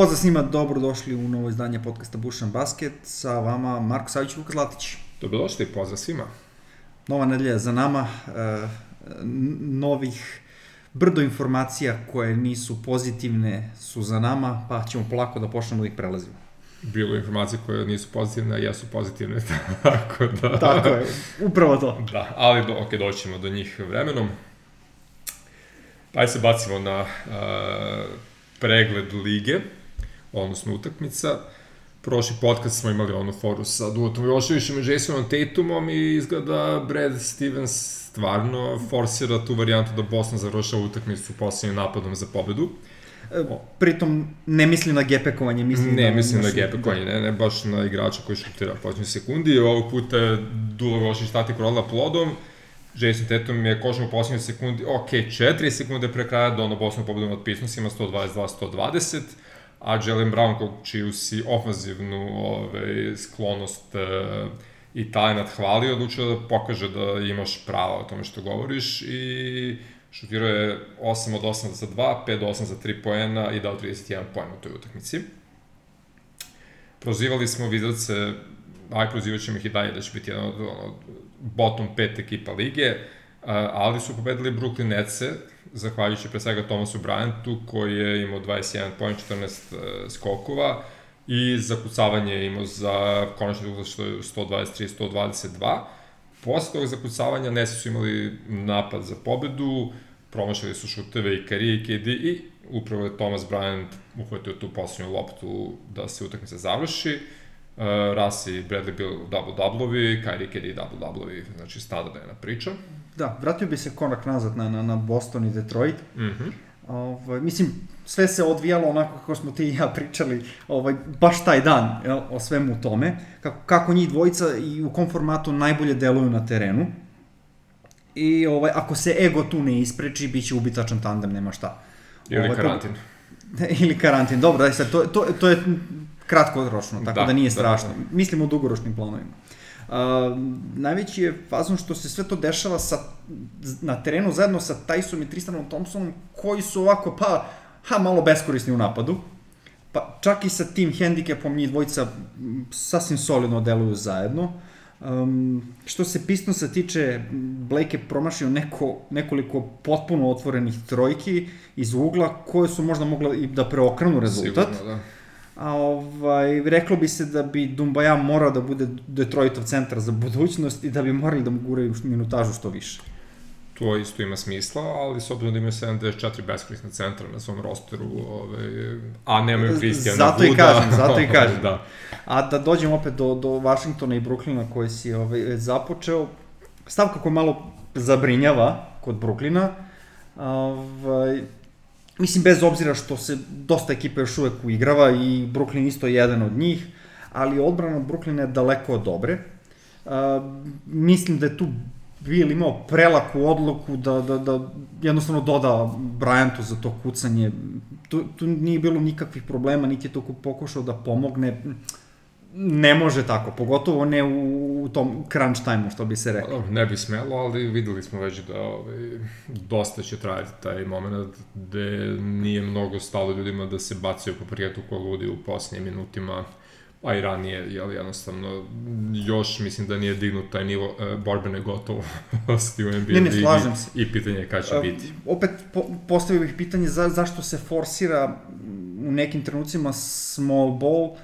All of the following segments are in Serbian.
Pozdrav svima, dobrodošli u novo izdanje podcasta Bušan Basket. Sa vama Marko Savić i Vuka Zlatić. Dobrodošli, pozdrav svima. Nova nedelja za nama, e, novih brdo informacija koje nisu pozitivne su za nama, pa ćemo polako da počnemo da ih prelazimo. Bilo informacije koje nisu pozitivne, a jesu pozitivne, tako da... Tako je, upravo to. Da, ali do, ok, doćemo do njih vremenom. Ajde se bacimo na uh, pregled lige, odnosno utakmica. Prošli podcast smo imali onu foru sa Duotom Joševićem i Jasonom Tatumom i izgleda Brad Stevens stvarno forsira tu varijantu da Bosna završava utakmicu poslednjim napadom za pobedu. E, pritom ne mislim na gepekovanje, mislim ne, na... mislim na gepekovanje, ne, ne baš na igrača koji šutira poslednje sekundi. Ovog puta je Dula Rošić tati korodila plodom, Jason Tatum je košao u poslednjoj sekundi, ok, 4 sekunde pre kraja, dono Bosnu pobedom od pisnosima 122-120, a Jalen Brown, čiju si ofanzivnu ove, sklonost e, i talent hvalio, odlučio da pokaže da imaš prava o tome što govoriš i šutirao je 8 od 8 za 2, 5 od 8 za 3 poena i dao 31 poen u toj utakmici. Prozivali smo Wizardse, aj prozivat ćemo ih i dalje da će biti jedan od, od bottom 5 ekipa lige, ali su pobedili Brooklyn Netse, zahvaljujući pre svega Thomasu Bryantu, koji je imao 21 poen, 14 e, skokova, i zakucavanje imao za konačni rezultat što je 123-122. Posle tog zakucavanja Nesi su imali napad za pobedu, promašali su šuteve i Karije i KD i upravo je Thomas Bryant uhvatio tu poslednju loptu da se utakmica završi. Uh, Rasi i Bradley bili double-doublovi, Kyrie KD double-doublovi, znači standardna priča. Da, vratio bi se korak nazad na, na, na Boston i Detroit. Mm Ovaj, mislim, sve se odvijalo onako kako smo ti i ja pričali, ovaj, baš taj dan jel, o svemu tome, kako, kako njih dvojica i u kom formatu najbolje deluju na terenu. I ovaj, ako se ego tu ne ispreči, bit će ubitačan tandem, nema šta. Ili ovaj, karantin. Ili karantin, dobro, daj sad, to, to, to je kratkoročno, tako da, da nije strašno. Da, da. Mislim o dugoročnim planovima. Najveći je fazon što se sve to dešava sa, na terenu zajedno sa Tyson i Tristanom Thompsonom, koji su ovako, pa, ha, malo beskorisni u napadu. Pa čak i sa tim hendikepom njih dvojica sasvim solidno deluju zajedno. Um, što se Pistonsa tiče, Blake je promašio neko, nekoliko potpuno otvorenih trojki iz ugla koje su možda mogle i da preokrenu rezultat. Sigurno, da. A ovaj, reklo bi se da bi Dumbaja morao da bude Detroitov centar za budućnost i da bi morali da mu guraju minutažu što više. To isto ima smisla, ali s obzirom da imaju 74 beskorisna centra na svom rosteru, ovaj, a nemaju Kristijana Zato i kažem, zato i kažem. da. A da dođemo opet do, do Washingtona i Brooklyna koji si ovaj, započeo, stav kako malo zabrinjava kod Brooklyna, ovaj, Mislim, bez obzira što se dosta ekipa još uvek uigrava i Brooklyn isto je jedan od njih, ali odbrana Brooklyna je daleko od dobre. Uh, mislim da je tu Bill imao prelaku odluku da, da, da jednostavno doda Bryantu za to kucanje. Tu, tu nije bilo nikakvih problema, niti je to pokušao da pomogne. Uh, ne može tako, pogotovo ne u, tom crunch time-u, što bi se rekao. Ne bi smelo, ali videli smo već da ovaj, dosta će trajati taj moment gde nije mnogo stalo ljudima da se bacaju po prijetu ko ludi u posljednjim minutima, a i ranije, jel, jednostavno, još mislim da nije dignut taj nivo e, borbene gotovosti u NBA ne, ne, slažem se. i pitanje je kada će uh, biti. Opet po, postavio bih pitanje za, zašto se forsira u nekim trenucima small ball,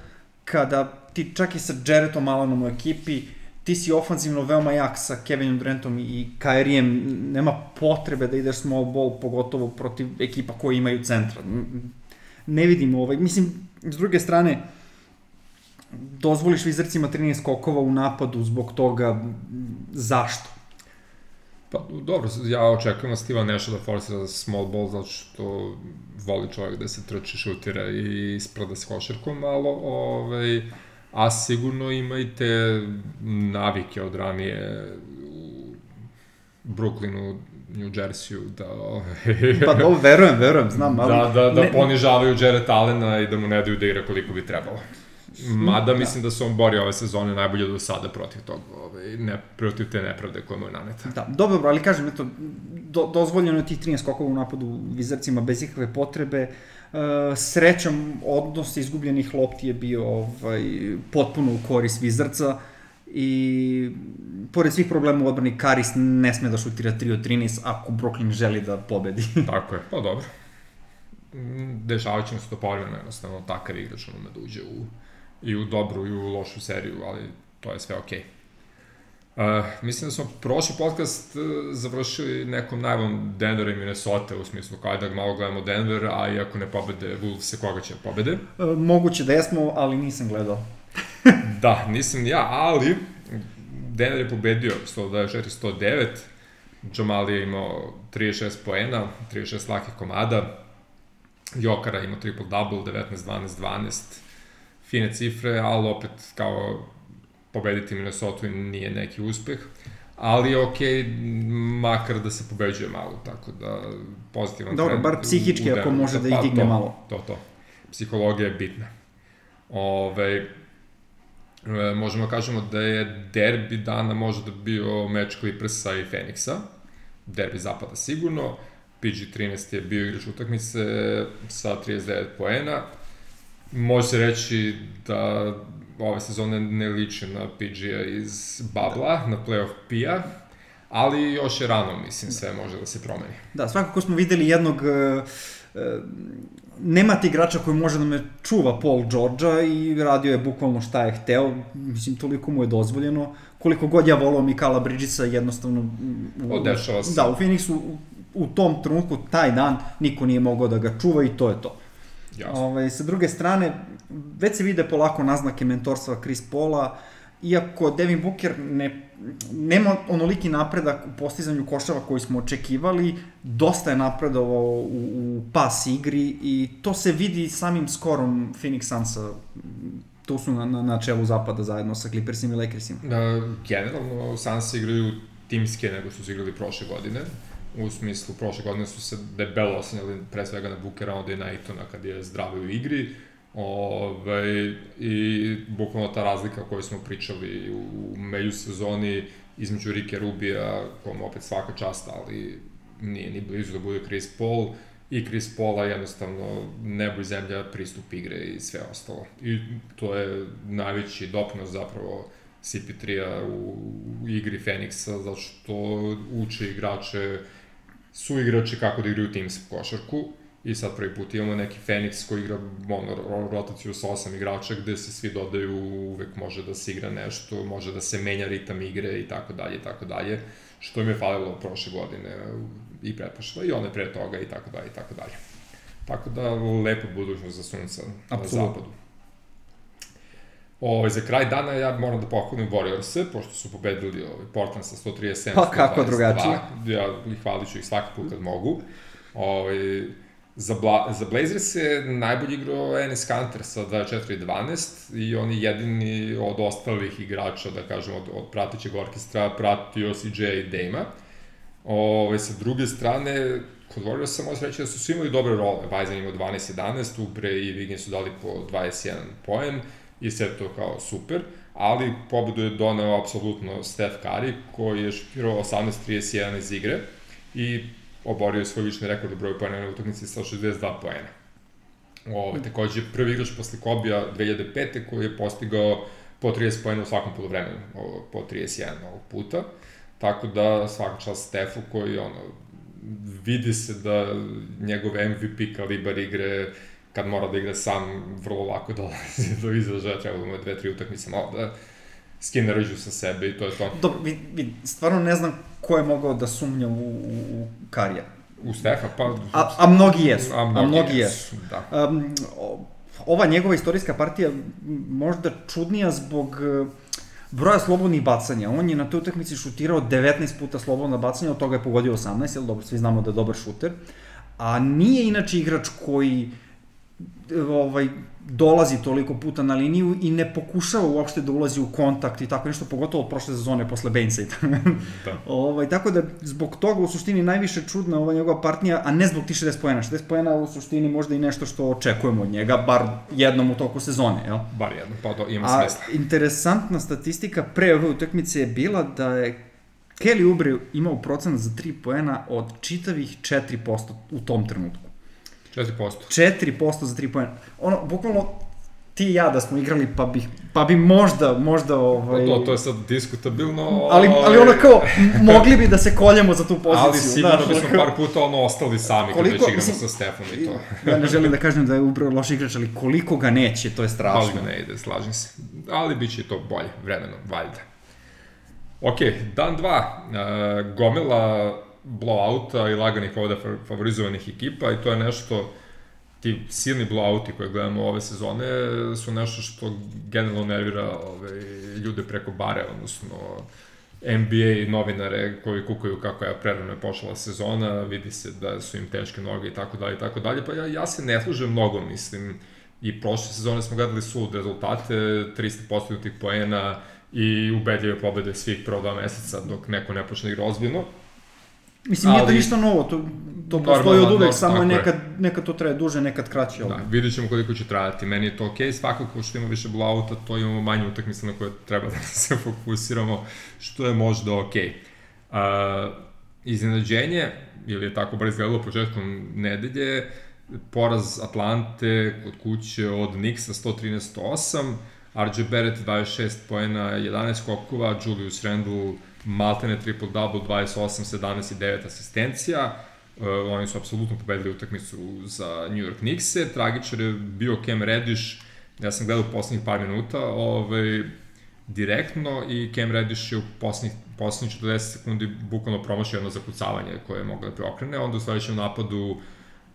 kada ti čak i sa Jaredom Alanom u ekipi, ti si ofanzivno veoma jak sa Kevinom Durantom i Kairijem, nema potrebe da ideš small ball, pogotovo protiv ekipa koji imaju centra. Ne vidim ovaj, mislim, s druge strane, dozvoliš Vizarcima 13 skokova u napadu zbog toga, zašto? Pa, dobro, ja očekujem od Steva Neša da forsira small ball, zato što voli čovjek da se trči, šutira i ispreda s košarkom malo, ovaj, a sigurno ima i te navike od ranije u Brooklynu, New Jerseyu, da... Pa dobro, verujem, verujem, znam, ali... Da, da, da ne, ponižavaju Jared Allena i da mu ne daju da igra koliko bi trebalo. Mada da. mislim da se on bori ove sezone najbolje do sada protiv tog, ovaj, ne, protiv te nepravde koje mu je naneta. Da, dobro, ali kažem, eto, do, dozvoljeno je tih 13 skokova u napadu vizarcima bez ikakve potrebe. Srećom, odnos izgubljenih lopti je bio ovaj, potpuno u koris Vizarca i pored svih problema u odbrani, Karis ne sme da šutira 3 od 13 ako Brooklyn želi da pobedi. Tako je, pa dobro. Dešavaće nam se to povremeno, jednostavno takav igrač ono da uđe u, i u dobru i u lošu seriju, ali to je sve okej. Okay. Uh, mislim da smo prošli podcast uh, završili nekom najavom Denvera i Minnesota, u smislu kao da malo gledamo Denver, a i ako ne pobede Wolves, koga će pobede? Uh, moguće da jesmo, ali nisam gledao. da, nisam ja, ali Denver je pobedio 124-109, Jamal je imao 36 poena, 36 lakih komada, Jokara ima triple-double, 19-12-12, fine cifre, ali opet kao pobediti Minnesota nije neki uspeh, ali okay, makar da se pobeđuje malo, tako da pozitivan Dobro, trend. Dobro, bar psihički ako može da ih pa digne to, malo. To, to. Psihologija je bitna. Ove, E, možemo da kažemo da je derbi dana možda bio meč Clippersa i Phoenixa. Derbi zapada sigurno. PG-13 je bio igrač utakmice sa 39 poena. Može se reći da ove sezone ne liči na PG-a iz Babla, na playoff P-a, ali još je rano, mislim, sve može da se promeni. Da, svakako smo videli jednog uh, nemate igrača koji može da me čuva Paul Georgia i radio je bukvalno šta je hteo, mislim toliko mu je dozvoljeno, koliko god ja volao Mikala Bridgesa jednostavno... U, Odešava se. Da, u Phoenixu u, u tom trenutku, taj dan, niko nije mogao da ga čuva i to je to. Jasno. Ove, ovaj, sa druge strane, već se vide polako naznake mentorstva Chris Paula, iako Devin Booker ne, nema onoliki napredak u postizanju košava koji smo očekivali, dosta je napredovao u, u pas igri i to se vidi samim skorom Phoenix Sunsa tu su na, na, na čelu zapada zajedno sa Clippersima i Lakersima. Da, generalno Suns igraju timske nego su se igrali prošle godine. U smislu, prošle godine su se debelo osanjali pre svega na Bookera, onda i na Aitona kad je zdravio u igri. Ove, ovaj, I bukvalno ta razlika o kojoj smo pričali u međusezoni između Rike Rubija, kom opet svaka čast, ali nije ni blizu da bude Chris Paul, i Chris Paula jednostavno nebo i zemlja pristup igre i sve ostalo. I to je najveći doprinos zapravo CP3-a u, u igri Fenixa, zato što uče igrače, su igrači kako da igraju timsku košarku I sad prvi put imamo neki Fenix koji igra ono, rotaciju sa osam igrača gde se svi dodaju, uvek može da se igra nešto, može da se menja ritam igre i tako dalje i tako dalje, što im je falilo prošle godine i pretpošle i one pre toga i tako dalje i tako dalje. Tako da lepo budućnost za sunca na zapadu. Ovo, ovaj, za kraj dana ja moram da pohvalim Warriors-e, pošto su pobedili ovaj, Portland sa 137 Pa kako drugačije? Ja hvalit ću ih svaki put kad mogu. Ovaj, Za, Bla, za Blazers je najbolji igrao Enes Kanter sa 24-12 i on je jedini od ostalih igrača, da kažem, od, od pratećeg orkestra pratio CJ i Dejma. Ove, sa druge strane, kod Warriorsa može reći da su svi imali dobre role. Bajzan imao 12-11, Ubre i Wiggins su dali po 21 poen i sve to kao super, ali pobedu je doneo apsolutno Steph Curry koji je šutirao 18-31 iz igre i oborio svoj lični rekord u broju poena na utakmici sa 62 poena. Ove, takođe, prvi igrač posle Kobija 2005. koji je postigao po 30 poena u svakom polovremenu, po 31 ovog puta. Tako da svaka čast Stefu koji ono, vidi se da njegov MVP kalibar igre kad mora da igra sam, vrlo lako dolazi do izražaja, treba da mu je dve, tri utakmice malo da skine rđu sa sebe i to je to. Dobro, vi, vi, stvarno ne znam ko je mogao da sumnja u, u Karija. U Stefa, pa... A, a mnogi jesu. A mnogi, a mnogi jesu. jesu. Da. Um, ova njegova istorijska partija možda čudnija zbog e, broja slobodnih bacanja. On je na toj utakmici šutirao 19 puta slobodna bacanja, od toga je pogodio 18, jer dobro, svi znamo da je dobar šuter. A nije inače igrač koji ovaj, dolazi toliko puta na liniju i ne pokušava uopšte da ulazi u kontakt i tako nešto, pogotovo od prošle sezone posle Bainsa i tako. da. ovaj, tako da zbog toga u suštini najviše čudna ova njegova partnija, a ne zbog ti 60 pojena. 60 pojena u suštini možda i nešto što očekujemo od njega, bar jednom u toku sezone, jel? Bar jednom, pa to ima smisla. A interesantna statistika pre ove utakmice je bila da je Kelly Oubre imao procenat za 3 poena od čitavih 4% u tom trenutku. 4%. 4% za 3 poena. Ono, bukvalno, ti i ja da smo igrali, pa bi, pa bi možda, možda, ovaj... To, to je sad diskutabilno. Ali, ali ono kao, mogli bi da se koljemo za tu poziciju. Ali sigurno znaš, bismo kao- par puta ono ostali sami kad već Koliko- igramo mislim- sa Stefanom i to. ja ne želim da kažem da je upravo loš igrač, ali koliko ga neće, to je strašno. ga ne ide, slažem se. Ali bit će to bolje, vremenom, valjda. Ok, dan dva, uh, gomila blowouta i laganih povoda fa- favorizovanih ekipa i to je nešto, ti silni blowouti koje gledamo ove sezone su nešto što generalno nervira ove, ljude preko bare, odnosno NBA novinare koji kukaju kako je prerano je počela sezona, vidi se da su im teške noge i tako dalje i tako dalje, pa ja, ja se ne služem mnogo, mislim, i prošle sezone smo gledali sud rezultate, 300 postignutih poena i ubedljive pobede svih prvo dva meseca dok neko ne počne da igra ozbiljno. Mislim, nije to Ali- ništa novo, to, to Normalno, postoji od uvek, samo je nekad, nekad to traje duže, nekad kraće. Da, ali- vidjet ćemo koliko će trajati. Meni je to okej, svakako što ima više blowouta, to imamo manje utakmice na koje treba da se fokusiramo, što je možda okej. Uh, iznenađenje, ili je tako bar izgledalo početkom nedelje, poraz Atlante kod kuće od Knicksa 113-8, RJ Barrett 26 poena, 11 skokova, Julius Randle maltene triple-double, 28, 17 i 9 asistencija. Uh, oni su apsolutno pobedili utakmicu za New York Knicks-e. Tragičar je bio Cam Reddish, ja sam gledao poslednjih par minuta, ovaj, direktno i Cam Reddish je u poslednjih, poslednjih 40 sekundi bukvalno promašio jedno zakucavanje koje je moglo da preokrene, onda u sledećem napadu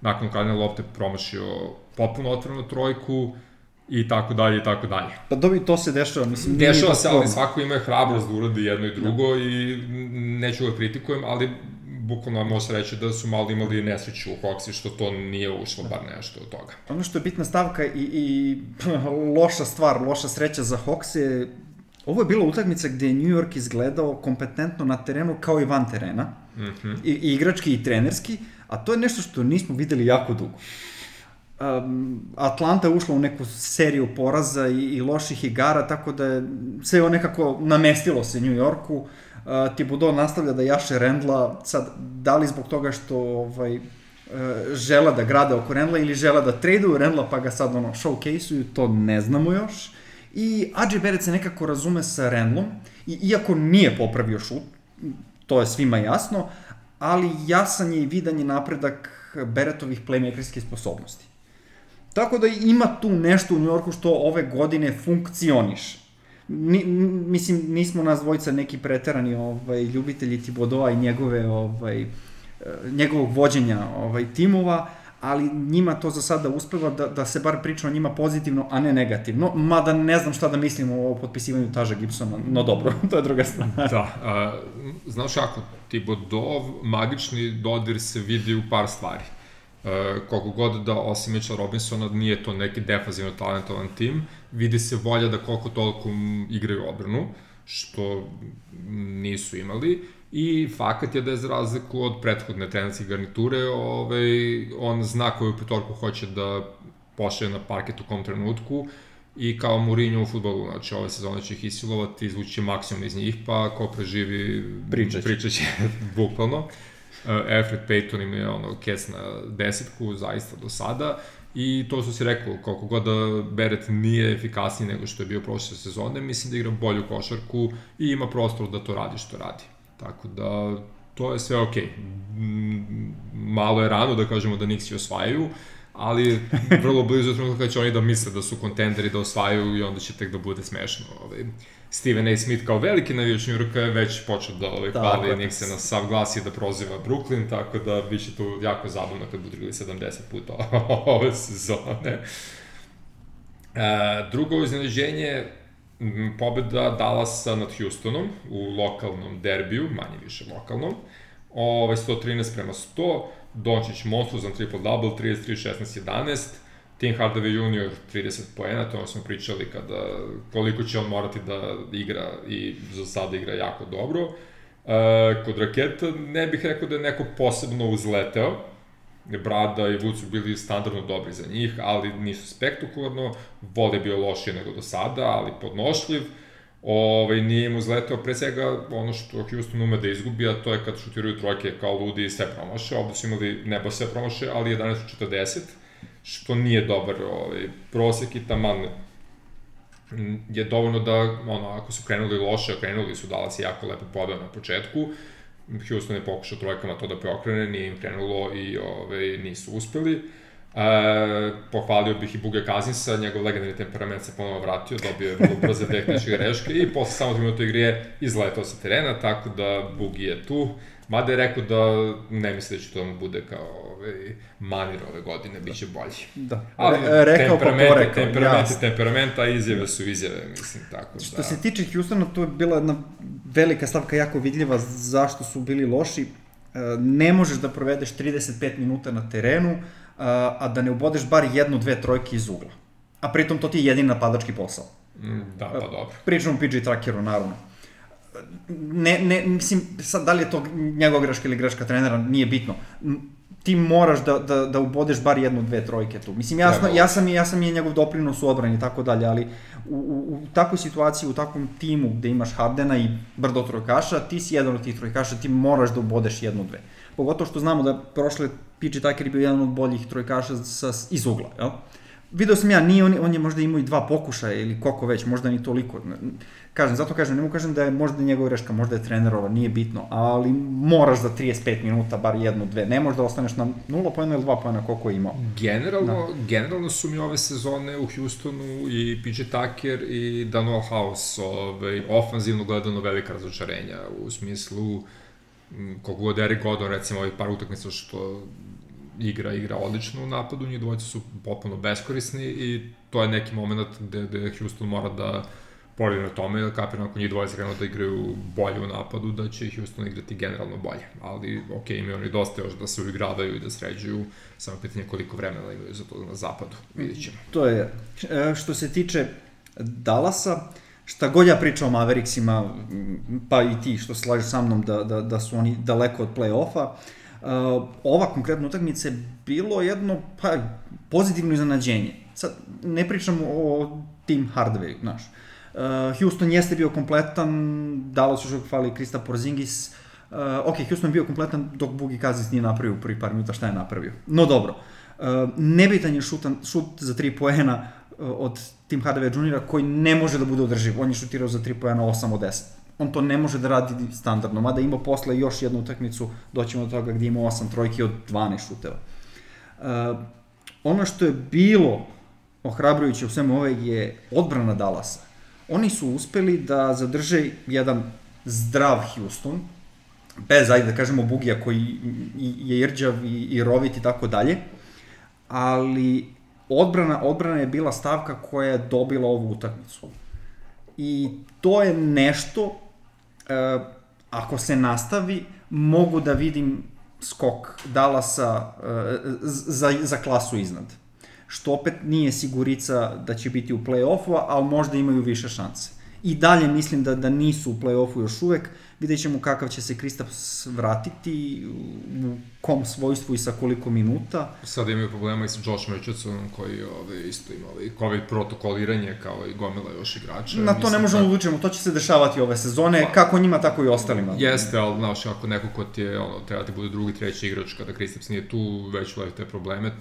nakon ukradene lopte promašio potpuno otvorenu trojku i tako dalje i tako dalje. Pa dobi, to se dešava, mislim. Dešava se, ali svako ima hrabrost da uradi jedno i drugo i neću ga kritikujem, ali bukvalno može reći da su malo imali nesreću u Hoxi, što to nije ušlo bar nešto od toga. Ono što je bitna stavka i, i loša stvar, loša sreća za Hawks je Ovo je bila utakmica gde je New York izgledao kompetentno na terenu kao i van terena. Mm -hmm. I, i igrački i trenerski, a to je nešto što nismo videli jako dugo. Atlanta je ušla u neku seriju poraza i, i loših igara, tako da je sve nekako namestilo se New Yorku. Thibodeau nastavlja da jaše Rendla, sad, da li zbog toga što ovaj, uh, žele da grade oko Rendla ili žele da traduju Rendla pa ga sad ono showcase-uju, to ne znamo još. I AJ Barrett se nekako razume sa Rendlom, i iako nije popravio šut, to je svima jasno, ali jasan je i vidan je napredak Beretovih playmakerske sposobnosti. Tako da ima tu nešto u Njorku što ove godine funkcioniše. Ni, mislim, nismo nas dvojica neki preterani ovaj, ljubitelji Tibodoa i njegove, ovaj, njegovog vođenja ovaj, timova, ali njima to za sada uspeva da, da se bar priča o njima pozitivno, a ne negativno. Mada ne znam šta da mislim o potpisivanju Taža Gibsona, no dobro, to je druga stvar. Da, a, znaš kako, Tibodov magični dodir se vidi u par stvari. E, koliko god da osim Mitchell Robinsona nije to neki defazivno talentovan tim, vidi se volja da koliko toliko igraju odbranu, što nisu imali, i fakat je da je za razliku od prethodne trenerske garniture, ovaj, on zna koju petorku hoće da pošalje na parket u kom trenutku i kao Mourinho u futbolu, znači ove sezone će ih isilovati, izvući maksimum iz njih, pa ko preživi, Pričać. pričat će bukvalno. Uh, Alfred Payton im je ono kes na desetku zaista do sada i to su si rekao, koliko god da Beret nije efikasniji nego što je bio prošle sezone, mislim da igra bolju košarku i ima prostor da to radi što radi. Tako da, to je sve okej. Okay. Malo je rano da kažemo da Nixi osvajaju, ali vrlo blizu trenutka će oni da misle da su kontenderi da osvajaju i onda će tek da bude smešno. Ovaj. Steven A. Smith kao veliki navijač New Yorka je već počeo da ovaj, hvali Nixe na sav glas i da proziva Brooklyn, tako da bit će to jako zabavno kad budu igrali 70 puta ove sezone. E, drugo iznenađenje, pobeda Dallasa nad Houstonom u lokalnom derbiju, manje više lokalnom, Ove, 113 prema 100, Dončić monstruozan triple-double, 33, 16, 11, Tim Hardaway Jr. 30 poena, to smo pričali kada, koliko će on morati da igra i za sada igra jako dobro. E, kod raketa ne bih rekao da je neko posebno uzleteo, Brada i Wood su bili standardno dobri za njih, ali nisu spektakularno, vole bio lošije nego do sada, ali podnošljiv. ovaj, nije im uzletao, pre svega ono što Houston ume da izgubi, a to je kad šutiraju trojke kao ludi i sve promaše, ovde su imali nebo sve promaše, ali 11-40, što nije dobar ovaj, prosek i taman je dovoljno da, ono, ako su krenuli loše, krenuli su Dallas jako lepo podao na početku, Houston je pokušao trojkama to da preokrene, nije im krenulo i ovaj, nisu uspeli. E, pohvalio bih i Buge Kazinsa, njegov legendarni temperament se ponovo vratio, dobio je vrlo brze tehničke greške i posle samo minuta igre izletao sa terena, tako da Bugi je tu. Mada je rekao da ne misli da će to mu bude kao ovaj, manir ove godine, bit će bolji. Da, Ali Re, rekao pa porekao. Temperament je temperament, a izjave su izjave, mislim, tako da... Što se tiče Houstona, to je bila jedna velika stavka jako vidljiva zašto su bili loši. E, ne možeš da provedeš 35 minuta na terenu, a da ne ubodeš bar jednu, dve trojke iz ugla. A pritom to ti je jedini napadački posao. Mm, da, pa dobro. Pričamo o PG Trackeru, naravno. Ne, ne, mislim, sad, da li je to njegova greška ili greška trenera, nije bitno. Ti moraš da, da, da ubodeš bar jednu, dve trojke tu. Mislim, jasno, ja sam, ja sam je njegov doprinos u odbrani i tako dalje, ali u, u, u takvoj situaciji, u takvom timu gde imaš Hardena i brdo trojkaša, ti si jedan od tih trojkaša, ti moraš da ubodeš jednu, dve. Pogotovo što znamo da prošle PJ Tucker je bio jedan od boljih trojkaša sa, iz ugla, jel? Video sam ja, nije on, on je možda imao i dva pokušaja ili koliko već, možda ni toliko. Kažem, zato kažem, ne mu kažem da je možda njegova greška, možda je trenerova, nije bitno, ali moraš za 35 minuta, bar jednu, dve, ne možda ostaneš na 0 pojena ili 2 pojena koliko je imao. Generalno, da. generalno su mi ove sezone u Houstonu i PJ Tucker i Daniel House ovaj, ofanzivno gledano velika razočarenja u smislu koliko god Eric Gordon, recimo, ovih par utakmica što igra, igra odlično u napadu, njih dvojice su potpuno beskorisni i to je neki moment gde, gde Houston mora da poradi na tome, jer kapirano ako njih dvojice krenu da igraju bolje u napadu, da će Houston igrati generalno bolje. Ali, ok, imaju oni dosta još da se uigravaju i da sređuju, samo pitanje koliko vremena imaju za to na zapadu, vidit ćemo. To je, e, što se tiče Dallasa, šta god ja pričam o Mavericksima, pa i ti što slažeš sa mnom da, da, da su oni daleko od play-offa, uh, ova konkretna utakmica je bilo jedno pa, pozitivno iznenađenje. Sad, ne pričam o Team Hardware, znaš. Uh, Houston jeste bio kompletan, Dallas još fali Krista Porzingis, uh, ok, Houston je bio kompletan dok Bugi Kazis nije napravio u prvi par minuta šta je napravio. No dobro, uh, nebitan je šutan, šut za tri poena, od Tim Hardaway Jr. koji ne može da bude održiv. On je šutirao za 3 pojena 8 od 10. On to ne može da radi standardno, mada ima posle još jednu utakmicu, doćemo do toga gdje ima 8 trojki od 12 šuteva. Uh, ono što je bilo ohrabrujuće u svemu ove je odbrana Dallasa. Oni su uspeli da zadrže jedan zdrav Houston, bez, ajde da kažemo, Bugija koji je irđav i, i rovit i tako dalje, ali odbrana, odbrana je bila stavka koja je dobila ovu utakmicu. I to je nešto, e, ako se nastavi, mogu da vidim skok Dallasa e, za, za klasu iznad. Što opet nije sigurica da će biti u play-offu, ali možda imaju više šanse. I dalje mislim da, da nisu u play-offu još uvek, Vidjet ćemo kakav će se Kristaps vratiti, u kom svojstvu i sa koliko minuta. Sad imaju problema i sa Josh Richardsonom koji ove, isto ima ovaj COVID protokoliranje kao i gomila još igrača. Na to ne možemo da učemo, to će se dešavati ove sezone, pa, kako njima, tako i ostalima. Jeste, ali znaš, ako neko ko ti je, ono, treba ti bude drugi, treći igrač kada Kristaps nije tu, već ulazi te probleme,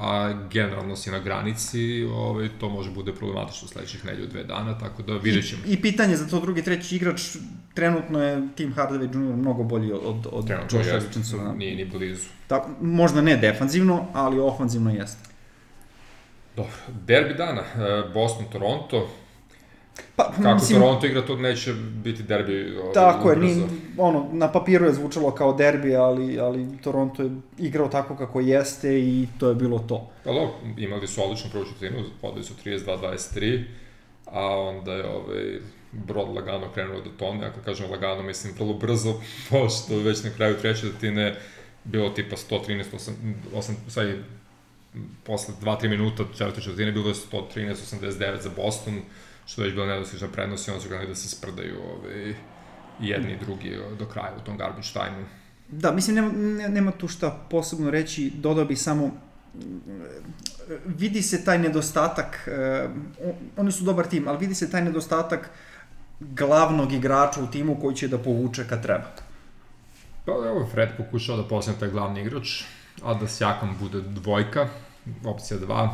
a generalno si na granici, ovaj, to može bude problematično sledećih nedelju dve dana, tako da vidjet ćemo. I, I pitanje za to drugi, treći igrač, trenutno je Tim Hardaway Jr. mnogo bolji od, od Josha Richardsona. Nije ni blizu. Tako, možda ne defanzivno, ali ofanzivno jeste. Dobro, derbi dana, e, Boston-Toronto, Pa, Kako mislim, Toronto igra, to neće biti derbi Tako je, ni, ono, na papiru je zvučalo kao derbi, ali, ali Toronto je igrao tako kako jeste i to je bilo to. Pa dobro, imali su odličnu prvu četvrtinu, podali su 32-23, a onda je ovaj, brod lagano krenuo da tone, ako kažem lagano, mislim vrlo brzo, pošto već na kraju treće četvrtine bilo tipa 113, 8, 8 sad posle 2-3 minuta četvrte četvrtine bilo je 113-89 za Boston, što je već bilo nedostižna prednost i onda su gledali da se sprdaju ove, jedni i drugi do kraja u tom garbage time-u. Da, mislim, nema, nema tu šta posebno reći, dodao bih samo vidi se taj nedostatak, uh, oni su dobar tim, ali vidi se taj nedostatak glavnog igrača u timu koji će da povuče kad treba. Pa evo, Fred pokušao da postane taj glavni igrač, a da Sjakam bude dvojka, opcija 2,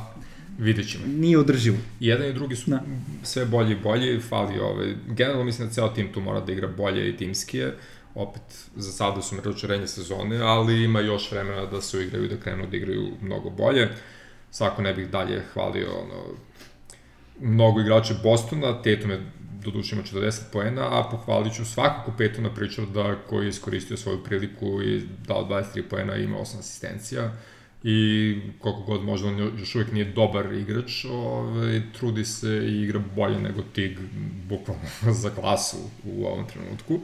vidjet ćemo. Nije održivo. Jedan i drugi su Da. sve bolji i bolji, fali ove, generalno mislim da ceo tim tu mora da igra bolje i timskije, opet za sada su razočarenje sezone, ali ima još vremena da se uigraju i da krenu da igraju mnogo bolje. Svako ne bih dalje hvalio ono, mnogo igrača Bostona, Tatum je doduše ima 40 poena, a pohvalit ću svakako Petona Pritcharda koji je iskoristio svoju priliku i dao 23 poena i ima 8 asistencija i koliko god možda on još uvijek nije dobar igrač, ovaj, trudi se i igra bolje nego Tig, bukvalno za klasu u ovom trenutku.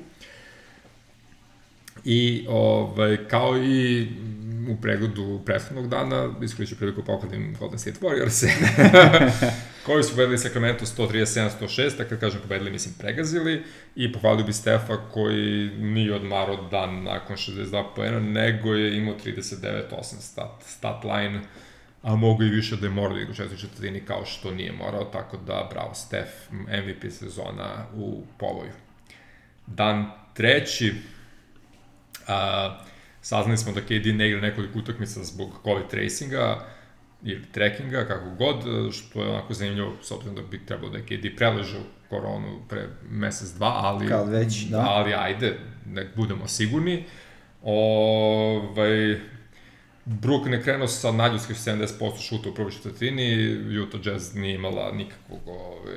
I ovaj, kao i u pregledu prethodnog dana, iskoristit ću priliku pokladnim Golden State Warriors, koji su pobedili Sacramento 137-106, a kad kažem pobedili, mislim pregazili, i pohvalio bi Stefa koji nije odmarao dan nakon 62 poena, nego je imao 39-8 stat, stat line, a mogu i više da je morao da igra u četvrtoj četvrtini kao što nije morao, tako da bravo Stef, MVP sezona u povoju. Dan treći, a, saznali smo da KD ne igra nekoliko utakmica zbog COVID tracinga ili trackinga, kako god, što je onako zanimljivo, s obzirom da bi trebalo da je KD preležao koronu pre mesec, dva, ali, Kad već, da. ali ajde, nek budemo sigurni. Ovaj, Brooklyn je krenuo sa nadljudskih 70% šuta u prvoj četvrtini, Utah Jazz nije imala nikakvog, ovaj,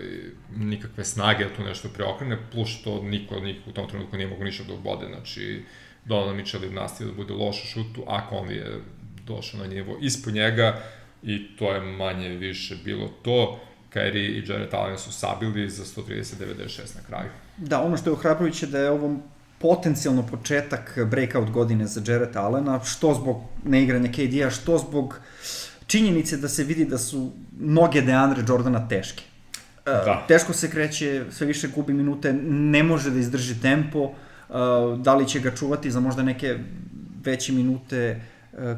nikakve snage da tu nešto preokrene, plus što niko od njih u tom trenutku nije mogo ništa da obode, znači Donovan Mitchell je nastavio da bude loš u šutu, a Conley je došao na nivo ispod njega i to je manje više bilo to. Kyrie i Jared Allen su sabili za 130-96 na kraju. Da, ono što je ohrabrujuće da je ovo potencijalno početak breakout godine za Jared Allena, što zbog neigranja KD-a, što zbog činjenice da se vidi da su noge Deandre Jordana teške. E, Da. Teško se kreće, sve više gubi minute, ne može da izdrži tempo, e, da li će ga čuvati za možda neke veće minute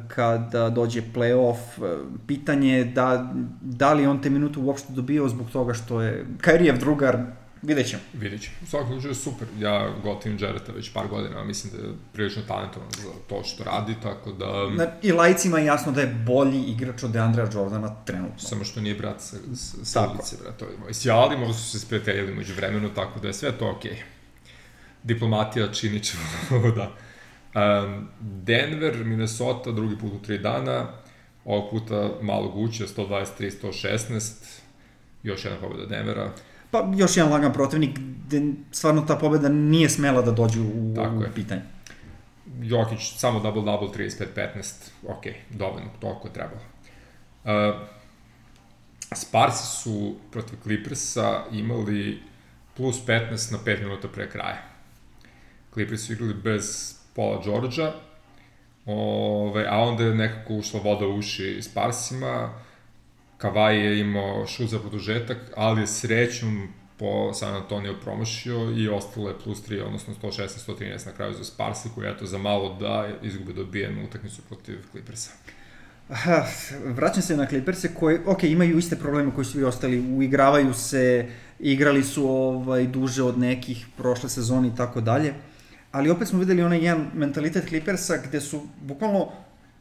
kada dođe playoff, e, pitanje je da, da li on te minute uopšte dobio zbog toga što je Kairijev drugar, vidjet ćemo. Vidjet ćemo. U svakom slučaju super. Ja gotivim Jareta već par godina, mislim da je prilično talentovan za to što radi, tako da... I lajcima je jasno da je bolji igrač od Deandrea Jordana trenutno. Samo što nije brat sa, sa, ulice, brat. To je moj sjali, možda su se sprijateljili među vremenu, tako da je sve to okej. Diplomatija čini će da. Um, Denver, Minnesota, drugi put u tri dana, ovog puta malo guće, 123-116, još jedna pobeda Denvera. Pa još jedan lagan protivnik, gde stvarno ta pobeda nije smela da dođe u, Tako u je. pitanje. Jokić, samo double-double, 35-15, ok, dovoljno, toliko je trebalo. Uh, Sparsi su protiv Clippersa imali plus 15 na 5 minuta pre kraja. Clippers su igrali bez Paula Georgia, ove, a onda je nekako ušla voda u uši Sparsima, Kavaj je imao šut za produžetak, ali je srećom po San Antonio promašio i ostalo je plus 3, odnosno 116-113 na kraju za Sparsi, koji eto za malo da izgube dobijenu utakmicu protiv Clippersa. Aha, vraćam se na Clippers-e koji, ok, imaju iste probleme koji su i ostali, uigravaju se, igrali su ovaj, duže od nekih prošle sezone i tako dalje, ali opet smo videli onaj jedan mentalitet Clippersa gde su bukvalno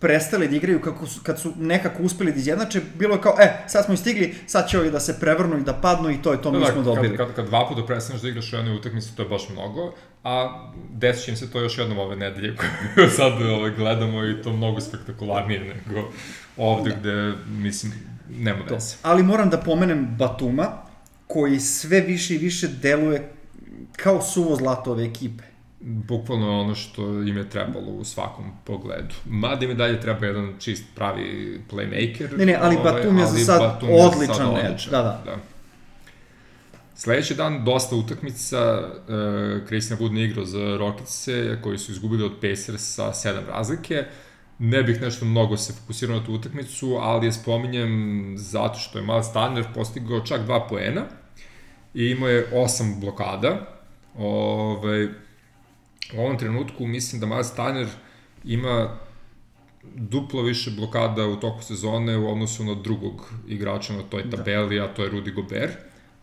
prestali da igraju kako su, kad su nekako uspeli da izjednače, bilo je kao, e, sad smo i stigli, sad će ovi da se prevrnu i da padnu i to je to, mi smo dobili. Kad, kad, kad dva puta prestaneš da igraš u jednoj utakmici, to je baš mnogo, a desit će im se to još jednom ove nedelje koju sad ove, gledamo i to mnogo spektakularnije nego ovde da. gde, mislim, nema veze. Ali moram da pomenem Batuma, koji sve više i više deluje kao suvo zlato ove ekipe. Bukvalno ono što im je trebalo u svakom pogledu. Mada im je dalje treba jedan čist pravi playmaker. Ne, ne, ali Batum je za sad Batum odličan sad odličan, da, da. da. Sledeći dan dosta utakmica, uh, Christian Wood ne igrao za Rockets-e, koji su izgubili od Pacers sa 7 razlike. Ne bih nešto mnogo se fokusirao na tu utakmicu, ali je spominjem zato što je Miles Turner postigao čak 2 poena i imao je 8 blokada. Ove, u ovom trenutku mislim da Miles Turner ima duplo više blokada u toku sezone u odnosu na drugog igrača na toj tabeli, da. a to je Rudy Gobert.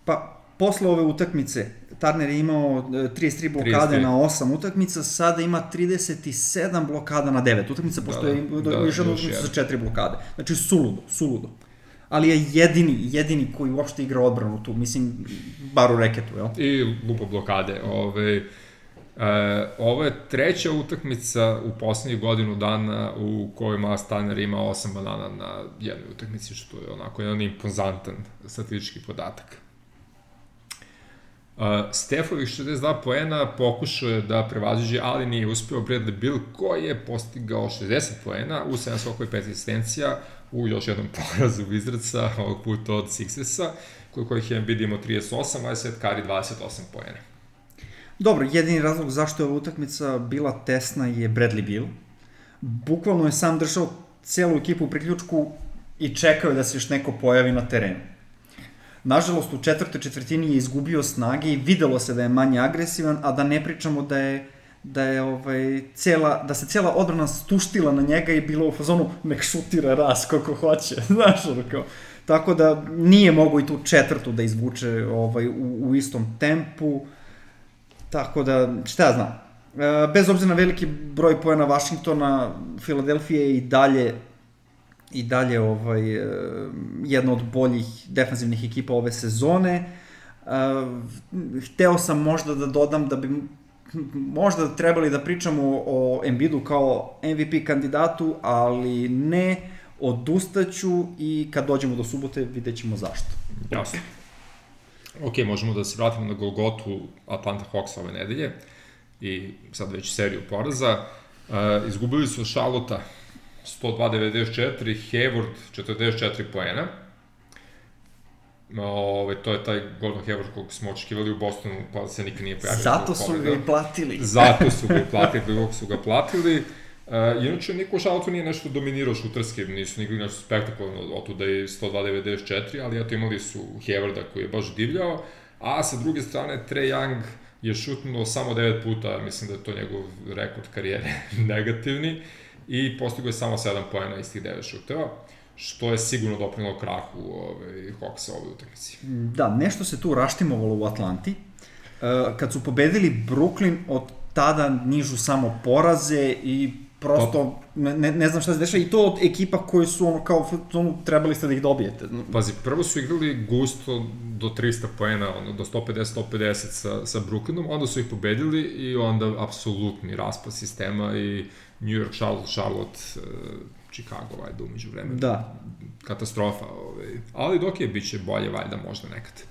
Pa, posle ove utakmice, Turner je imao e, 33 blokade 33. na 8 utakmica, sada ima 37 blokada na 9 utakmica, pošto Da, je da, da, da, još jedna utakmica sa jedan. 4 blokade. Znači, suludo, suludo. Ali je jedini, jedini koji uopšte igra odbranu tu, mislim, bar u reketu, jel? I lupa blokade. Ove, e, ovo je treća utakmica u poslednjih godinu dana u kojoj Miles Turner ima 8 banana na jednoj utakmici, što je onako jedan impozantan statistički podatak. Uh, Stefovih 62 poena pokušao je da prevaziđe, ali nije uspeo Bradley Bill koji je postigao 60 poena u 7 skokova i 5 asistencija u još jednom porazu Wizardsa, ovog puta od Sixersa, kod kojih je Embiid imao 38, a Curry 28 poena. Dobro, jedini razlog zašto je ova utakmica bila tesna je Bradley Bill. Bukvalno je sam držao celu ekipu u priključku i čekao da se još neko pojavi na terenu. Nažalost, u četvrtoj četvrtini je izgubio snage i videlo se da je manje agresivan, a da ne pričamo da je da je ovaj cela da se cela odbrana stuštila na njega i bilo u fazonu nek šutira ras koliko hoće znaš ono kao tako da nije mogo i tu četvrtu da izvuče ovaj u, u istom tempu tako da šta ja znam E, bez obzira na veliki broj poena Vašingtona Filadelfija je i dalje i dalje ovaj e, jedna od boljih defanzivnih ekipa ove sezone e, hteo sam možda da dodam da bi možda trebali da pričamo o Embiidu kao MVP kandidatu, ali ne, odustaću i kad dođemo do subote vidjet ćemo zašto. Jasno. Ok, možemo da se vratimo na Golgotu Atlanta Hawks ove nedelje i sad već seriju poraza. Uh, izgubili su Šalota 102-94, Hayward 44 poena. Ove, to je taj Gordon Hayward kog smo očekivali u Bostonu, pa se nikad nije pojavio. Zato su ga i platili. Zato su ga i platili, dok su ga platili. Uh, inače, niko u Šalcu nije nešto dominirao šutarski, nisu nikoli nešto spektakularno, otuda je 102-94, ali eto imali su Hewarda koji je baš divljao, a sa druge strane Trae Young je šutnuo samo 9 puta, mislim da je to njegov rekord karijere negativni, i postigao je samo 7 pojena iz tih 9 šuteva, što je sigurno doprinilo krahu ovaj, Hawksa ove utakmici. Da, nešto se tu raštimovalo u Atlanti. E, kad su pobedili Brooklyn, od tada nižu samo poraze i prosto ne, ne, ne znam šta se dešava i to od ekipa koji su ono kao ono, trebali ste da ih dobijete. Pazi, prvo su igrali gusto do 300 poena, ono, do 150-150 sa, sa Brooklynom, onda su ih pobedili i onda apsolutni raspad sistema i New York, Charlotte, Charlotte, uh, Chicago, vajda, umeđu vremenu. Da. Katastrofa, ovaj. ali dok je, bit će bolje, valjda, možda nekad.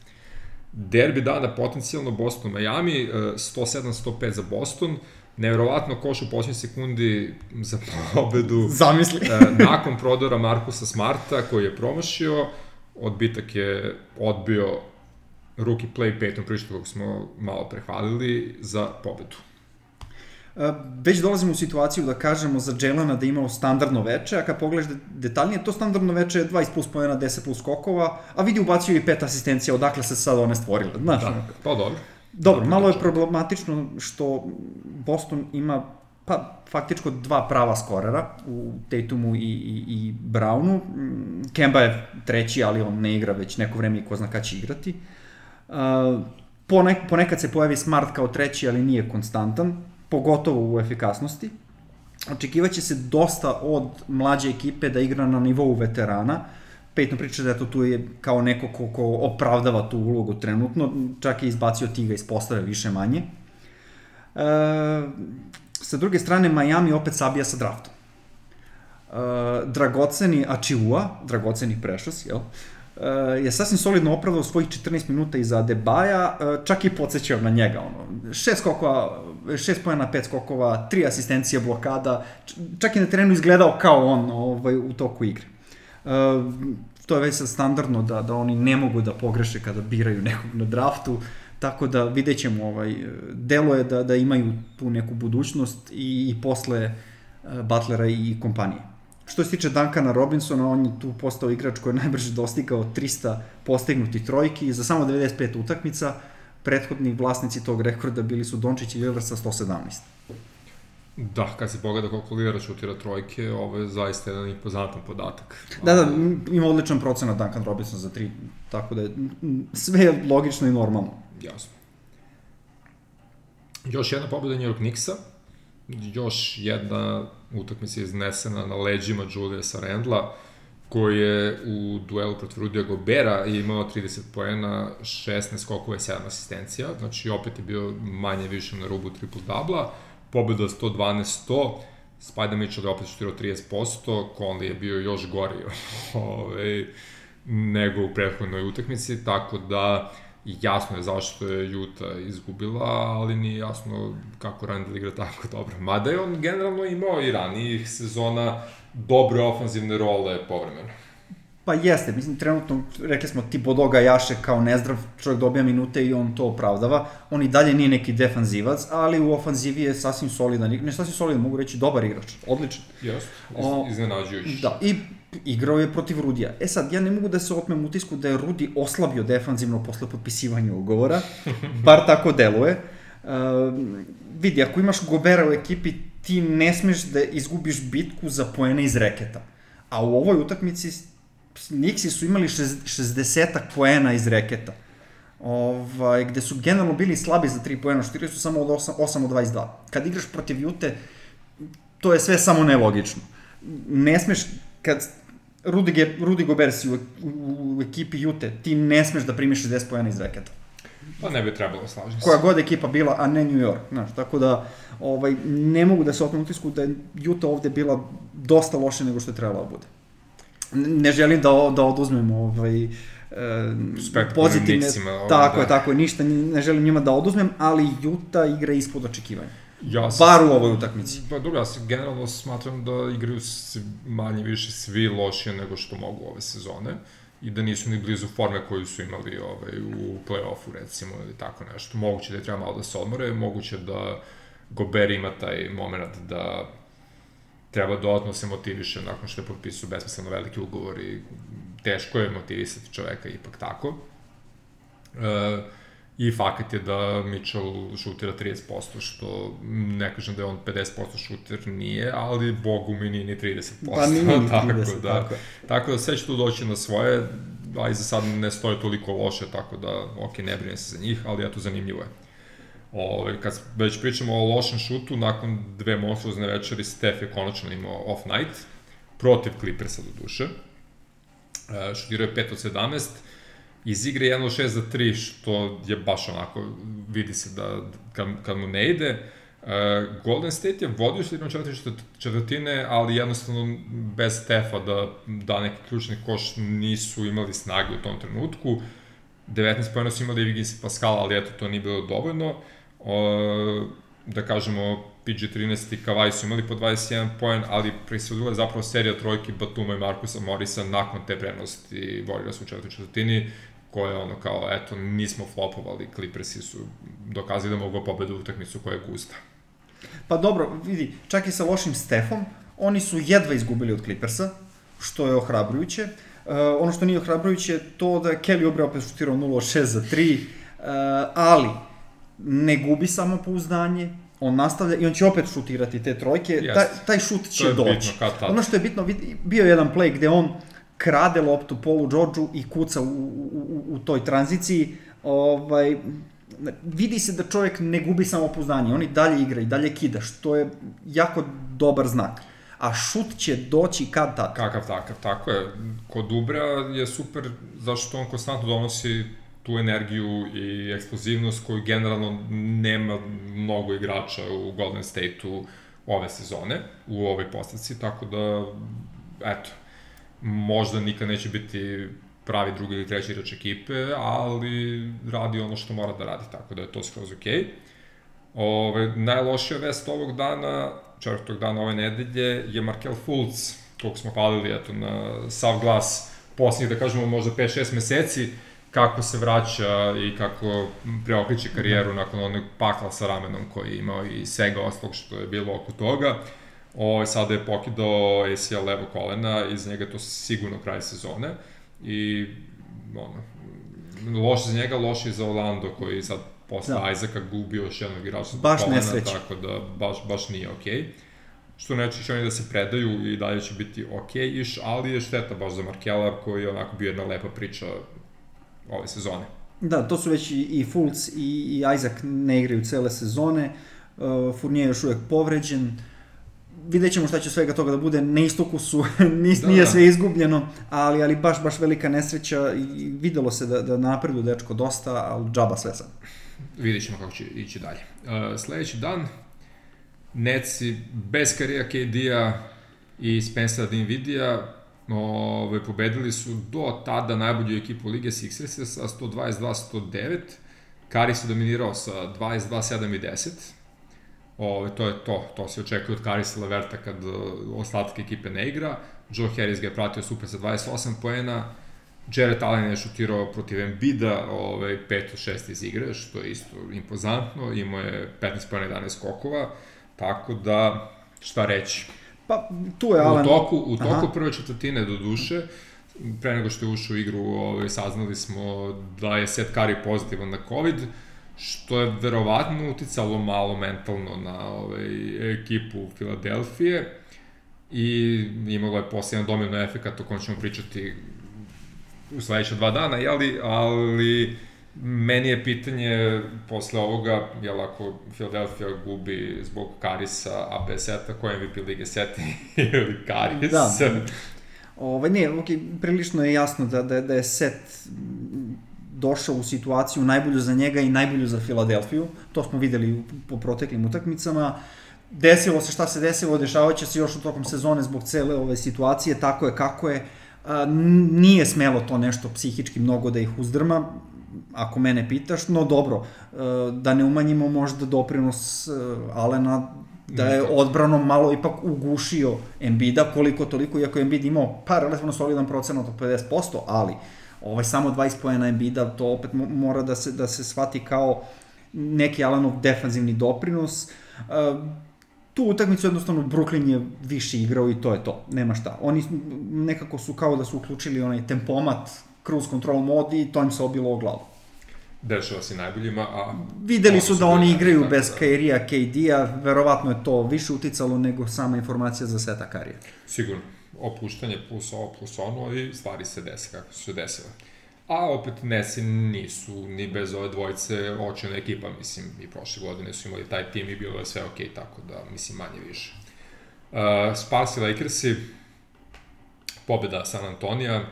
Derbi dana potencijalno Boston Miami, uh, 107-105 za Boston, neverovatno koš u posljednjoj sekundi za pobedu. Zamisli. E, nakon prodora Markusa Smarta koji je promašio, odbitak je odbio rookie play Peyton Pritchard kog smo malo prehvalili za pobedu. E, Već dolazimo u situaciju da kažemo za Jelena da je imao standardno veče, a kad pogledaš de- detaljnije, to standardno veče je 20 plus pojena, 10 plus skokova, a vidi ubacio i pet asistencija, odakle se sad one stvorile, znaš? Da, pa dobro. Dobro, malo je priča. problematično što Boston ima pa faktičko dva prava skorera u Tatumu i, i, i Brownu. Mm, Kemba je treći, ali on ne igra već neko vreme i ko zna kada će igrati. Uh, ponek, ponekad se pojavi Smart kao treći, ali nije konstantan, pogotovo u efikasnosti. Očekivaće se dosta od mlađe ekipe da igra na nivou veterana. Peyton priča da eto tu je kao neko ko, ko opravdava tu ulogu trenutno, čak je izbacio Tiga iz postave više manje. E, sa druge strane, Miami opet sabija sa draftom. E, dragoceni Achiua, dragoceni Precious, jel? E, je sasvim solidno opravdao svojih 14 minuta iza Debaja, e, čak i podsjećao na njega. Ono. Šest skokova, šest pojena, pet skokova, tri asistencije blokada, čak i na terenu izgledao kao on ovaj, u toku igre. To je već sad standardno da, da oni ne mogu da pogreše kada biraju nekog na draftu, tako da vidjet ćemo, ovaj, delo je da, da imaju tu neku budućnost i, i posle uh, Butlera i kompanije. Što se tiče Duncana Robinsona, on je tu postao igrač koji je najbrže dostigao 300 postignutih trojki za samo 95 utakmica. Prethodni vlasnici tog rekorda bili su Dončić i Lillard sa 117. Da, kad se pogleda koliko lidera šutira trojke, ovo je zaista jedan impozantan podatak. Da, da, ima odličan procenat Duncan Robinson za tri, tako da je sve je logično i normalno. Jasno. Još jedna pobjeda New York Knicksa, još jedna utakmica iznesena na leđima Juliusa Randla, koji je u duelu protiv Rudija Gobera imao 30 poena, 16 skokova i 7 asistencija, znači opet je bio manje više na rubu triple-dubla, pobjeda 112-100, Spider Mitchell je opet šutirao 30%, Conley je bio još gori ovaj, nego u prethodnoj utakmici, tako da jasno je zašto je Juta izgubila, ali nije jasno kako Randall igra tako dobro. Mada je on generalno imao i ranijih sezona dobre ofanzivne role povremeno. Pa jeste, mislim, trenutno, rekli smo, ti Bodoga jaše kao nezdrav, čovjek dobija minute i on to opravdava. On i dalje nije neki defanzivac, ali u ofanzivi je sasvim solidan, ne sasvim solidan, mogu reći dobar igrač, odličan. Jeste, iznenađujući. Da, i igrao je protiv Rudija. E sad, ja ne mogu da se otmem utisku da je Rudi oslabio defanzivno posle potpisivanja ugovora, bar tako deluje. Uh, vidi, ako imaš Gobera u ekipi, ti ne smeš da izgubiš bitku za poene iz reketa. A u ovoj utakmici Nixi su imali 60 poena iz reketa. Ovaj, gde su generalno bili slabi za 3 poena, štirili su samo od 8, 8 od 22. Kad igraš protiv Jute, to je sve samo nelogično. Ne smeš, kad Rudy, Rudy Gobert si u, u, u ekipi Jute, ti ne smeš da primiš 60 poena iz reketa. Pa ne bi trebalo, slažem se. Koja god ekipa bila, a ne New York, znaš, tako da ovaj, ne mogu da se otmem utisku da je Utah ovde bila dosta loše nego što je trebala da bude. Ne želim da, da oduzmem ovaj, e, pozitivne, mixima, tako da. je, tako je, ništa ne želim njima da oduzmem, ali Utah igra ispod očekivanja. Ja sam, Bar u ovoj utakmici. Pa dobro, ja se generalno smatram da igraju manje više svi lošije nego što mogu ove sezone i da nisu ni blizu forme koju su imali ovaj, u play-offu recimo ili tako nešto. Moguće da je treba malo da se odmore, moguće da Gober ima taj moment da treba dodatno se motiviše nakon što je potpisao besmisleno veliki ugovor i teško je motivisati čoveka ipak tako. E, I fakat je da Mitchell šutira 30%, što ne kažem da je on 50% šuter, nije, ali bogu mi nije ni 30%. Pa nije ni 30, tako, da, tako. Tako da sve će tu doći na svoje, a i za sad ne stoje toliko loše, tako da, ok, ne brinem se za njih, ali eto, zanimljivo je. Ove, kad već pričamo o lošem šutu, nakon dve monstruozne večeri, Steph je konačno imao off night, protiv Clippersa do duše. E, šutirao je 5 od 17, iz igre 1 od 6 za 3, što je baš onako, vidi se da kad, kad mu ne ide. Uh, Golden State je vodio slijednom četvrti četvrtine, ali jednostavno bez Stefa da da neki ključni koš nisu imali snage u tom trenutku. 19 pojena su imali Wiggins i Pascal, ali eto, to nije bilo dovoljno. Uh, da kažemo, PG-13 i Kavaj su imali po 21 poen, ali prisudila je zapravo serija trojki Batuma i Markusa Morisa nakon te prenosti Warriors u četvrti četvrtini koje ono kao, eto, nismo flopovali, Clippersi su dokazali da mogu pobedu utakmicu koja je gusta. Pa dobro, vidi, čak i sa lošim Stefom, oni su jedva izgubili od Clippersa, što je ohrabrujuće. Uh, ono što nije ohrabrujuće je to da je Kelly Obre opet šutirao 0 6 za 3, uh, ali ne gubi samopouzdanje, on nastavlja i on će opet šutirati te trojke, yes. taj, taj šut će doći. Ono što je bitno, bio je jedan play gde on krade loptu Polu Georgeu i kuca u, u, u, u toj tranziciji, ovaj, vidi se da čovjek ne gubi samopouzdanje, on i dalje igra i dalje kida, što je jako dobar znak. A šut će doći kad tad. Kakav takav, tako je. Kod Ubra je super zašto on konstantno donosi tu energiju i eksplozivnost koju generalno nema mnogo igrača u Golden State-u ove sezone, u ovoj postavci, tako da, eto, možda nikad neće biti pravi drugi ili treći igrač ekipe, ali radi ono što mora da radi, tako da je to skroz okej. Okay. Ove, najlošija vest ovog dana, četvrtog dana ove nedelje, je Markel Fultz, kog smo palili eto, na sav glas posljednjih, da kažemo, možda 5-6 meseci, kako se vraća i kako preokriće karijeru nakon onog pakla sa ramenom koji je imao i svega ostalog što je bilo oko toga. O, sada je pokidao ACL levo kolena, iz njega to sigurno kraj sezone. I ono, loše za njega, loše i za Orlando koji sad posle Da. Isaaca gubio još jednog igrača. Baš kolena, nesreća. Tako da baš, baš nije okej. Okay. Što neće će oni da se predaju i dalje će biti okej iš, ali je šteta baš za Markela koji je onako bio jedna lepa priča ove sezone. Da, to su već i, i Fultz i, i Isaac ne igraju cele sezone. Uh, Fournier je još uvek povređen. Vidjet ćemo šta će svega toga da bude. Na istoku su, nis, Da, nije da. sve izgubljeno, ali, ali baš, baš velika nesreća i videlo se da, da napredu dečko dosta, ali džaba sve sad. Vidjet ćemo kako će ići dalje. Uh, sledeći dan, Netsi bez karija KD-a i Spencera Dinvidija ove, pobedili su do tada najbolju ekipu Lige Sixers sa 122-109. Kari se dominirao sa 22-7 i 10. Ove, to je to, to se očekuje od Karisa Leverta kad uh, ostatak ekipe ne igra. Joe Harris ga je pratio super sa 28 poena. Jared Allen je šutirao protiv Embida, ovaj, 5 od 6 iz igre, što je isto impozantno, imao je 15 pojena 11 skokova, tako da, šta reći. Pa, tu je U Alan... toku, u toku Aha. prve četvrtine do duše, pre nego što je ušao u igru, ovaj, saznali smo da je Seth Curry pozitivan na COVID, što je verovatno uticalo malo mentalno na ovaj, ekipu Filadelfije i imalo je posljedan domino efekat o kojem ćemo pričati u sledeća dva dana, jeli, ali meni je pitanje posle ovoga, jel ako Philadelphia gubi zbog Karisa, a Seta, ko je MVP lige Seti ili Karis? Da. Ovaj, ne, ok, prilično je jasno da, da, da je set došao u situaciju najbolju za njega i najbolju za Filadelfiju. To smo videli po proteklim utakmicama. Desilo se šta se desilo, dešavat će se još u tokom sezone zbog cele ove situacije, tako je kako je. Nije smelo to nešto psihički mnogo da ih uzdrma, ako mene pitaš, no dobro, e, da ne umanjimo možda doprinos e, Alena da je odbranom malo ipak ugušio Embida koliko toliko, iako je Embiid imao pa relativno solidan procenat od 50%, ali ovaj samo 20 pojena Embida, to opet mo- mora da se, da se shvati kao neki Alanov defanzivni doprinos. Uh, tu utakmicu jednostavno Brooklyn je više igrao i to je to, nema šta. Oni nekako su kao da su uključili onaj tempomat, cruise control mod i to im se obilo o glavu. Dešava se najboljima, a... Videli su da oni igraju tako bez da- Kairija, KD-a, verovatno je to više uticalo nego sama informacija za Seta Karija. Sigurno, opuštanje plus ovo plus ono i stvari se dese kako su se desile. A opet Nesi nisu ni bez ove dvojice očena ekipa, mislim, i prošle godine su imali taj tim i bilo je sve okej, tako da, mislim, manje više. Uh, Spars i Lakersi, pobjeda San Antonija,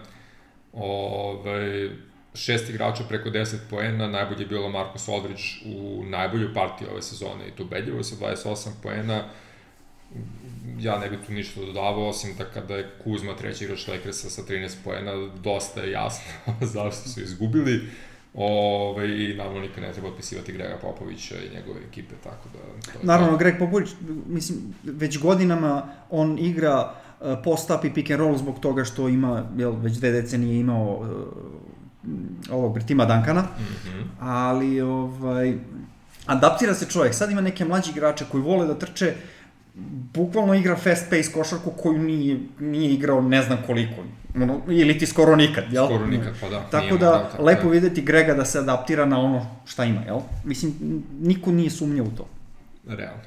Ove, šest igrača preko 10 poena, najbolje je bilo Marcus Aldridge u najboljoj partiji ove sezone i to ubedljivo sa 28 poena. Ja ne bih tu ništa dodavao, osim da kada je Kuzma treći igrač Lakersa sa 13 poena, dosta je jasno zašto su izgubili. Ove, I naravno nikad ne treba otpisivati Grega Popovića i njegove ekipe, tako da... To je Naravno, to. Greg Popović, mislim, već godinama on igra uh, post-up i pick and roll zbog toga što ima, jel, već dve decenije imao uh, ovog Tima Dankana, Mhm. ali ovaj, adaptira se čovjek. Sad ima neke mlađe igrače koji vole da trče, bukvalno igra fast pace košarku koju nije, nije igrao ne znam koliko, ono, ili ti skoro nikad, jel? Skoro nikad, pa da. Tako da, morao, tako lepo da. videti Grega da se adaptira na ono šta ima, jel? Mislim, niko nije sumnjao u to. Realno.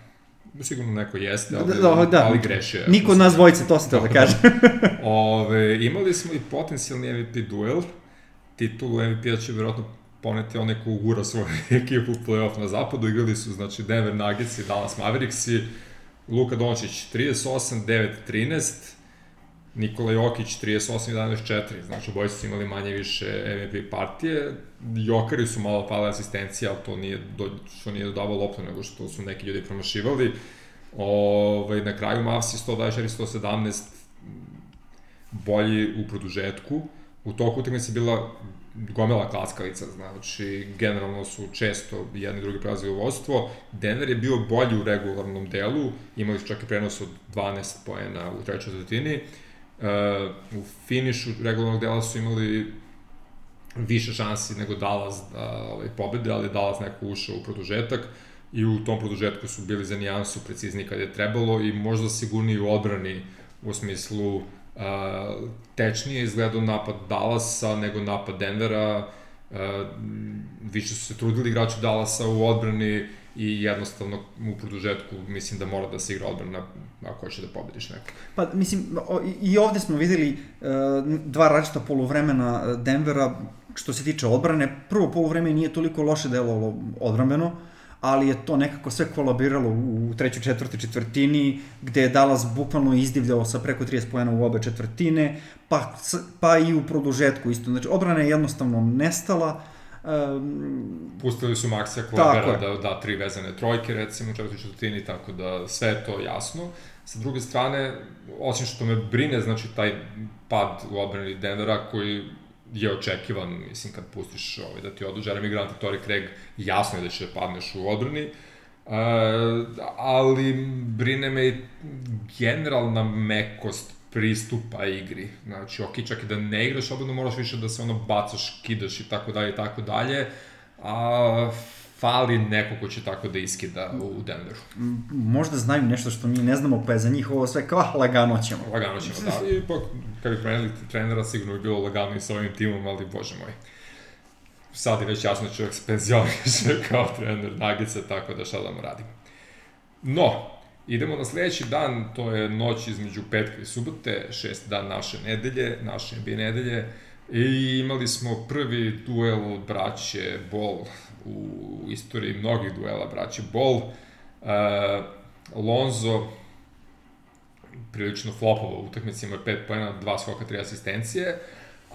Sigurno neko jeste, Da, ali, da, da. ali greši. Niko od nas dvojice, to se teo da kaže. Ove, imali smo i potencijalni MVP duel. Titulu MVP-a će verovatno poneti onaj ko ugura svoju ekipu u playoff na zapadu. Igrali su, znači, Denver Nuggets i Dallas Mavericks i Luka Dončić 38, 9, 13, Nikola Jokić 38, 11, 4. Znači, obojice su imali manje više MVP partije. Jokari su malo pale asistencije, ali to nije, do, što nije dodavao loptu, nego što su neki ljudi promašivali. Ovaj, na kraju Mavsi 124, 117, bolji u produžetku. U toku utakmice bila gomela klackalica, znači generalno su često jedni i drugi prelazili u vodstvo. Denver je bio bolji u regularnom delu, imali su čak i prenos od 12 poena u trećoj četvrtini. Uh, u finišu regularnog dela su imali više šansi nego Dallas da ovaj, pobede, ali Dallas neko ušao u produžetak i u tom produžetku su bili za nijansu precizni kad je trebalo i možda sigurniji u odbrani u smislu uh, tečnije izgledao napad Dallasa nego napad Denvera. Uh, više su se trudili igrači Dallasa u odbrani i jednostavno u produžetku mislim da mora da se igra odbrana ako hoće da pobediš neko. Pa mislim, i ovde smo videli uh, dva različita poluvremena Denvera što se tiče odbrane. Prvo poluvreme nije toliko loše delovalo odbrambeno, ali je to nekako sve kolabiralo u trećoj četvrti četvrtini, gde je Dallas bukvalno izdivljao sa preko 30 pojena u obe četvrtine, pa, pa i u produžetku isto. Znači, odbrana je jednostavno nestala, Um, Pustili su Maksija Klebera da da tri vezane trojke, recimo, u četvrtoj četvrtini, tako da sve je to jasno. Sa druge strane, osim što me brine, znači, taj pad u odbrani Denvera, koji je očekivan, mislim, kad pustiš ovaj, da ti odu Jeremy Grant i Torrey Craig, jasno je da će da padneš u odbrani, Uh, ali brine me i generalna mekost pristupa igri. Znači, ok, čak i da ne igraš, odbranu moraš više da se ono bacaš, kidaš i tako dalje i tako dalje, a fali neko ko će tako da iskida u Denveru. Možda znaju nešto što mi ne znamo, pa je za njih ovo sve kao ah, lagano ćemo. Lagano ćemo, da. I ipak, kad bi promenili trenera, sigurno bi bilo lagano i sa ovim timom, ali bože moj. Sad je već jasno da čovjek se penzioniše kao trener Nagice, tako da šta da mu radimo. No, idemo na sledeći dan, to je noć između petka i subote, šest dan naše nedelje, naše NBA nedelje, i imali smo prvi duel braće Bol u istoriji mnogih duela braće Bol. Uh, Lonzo prilično flopovo u utakmicima 5 pojena, 2 skoka, 3 asistencije,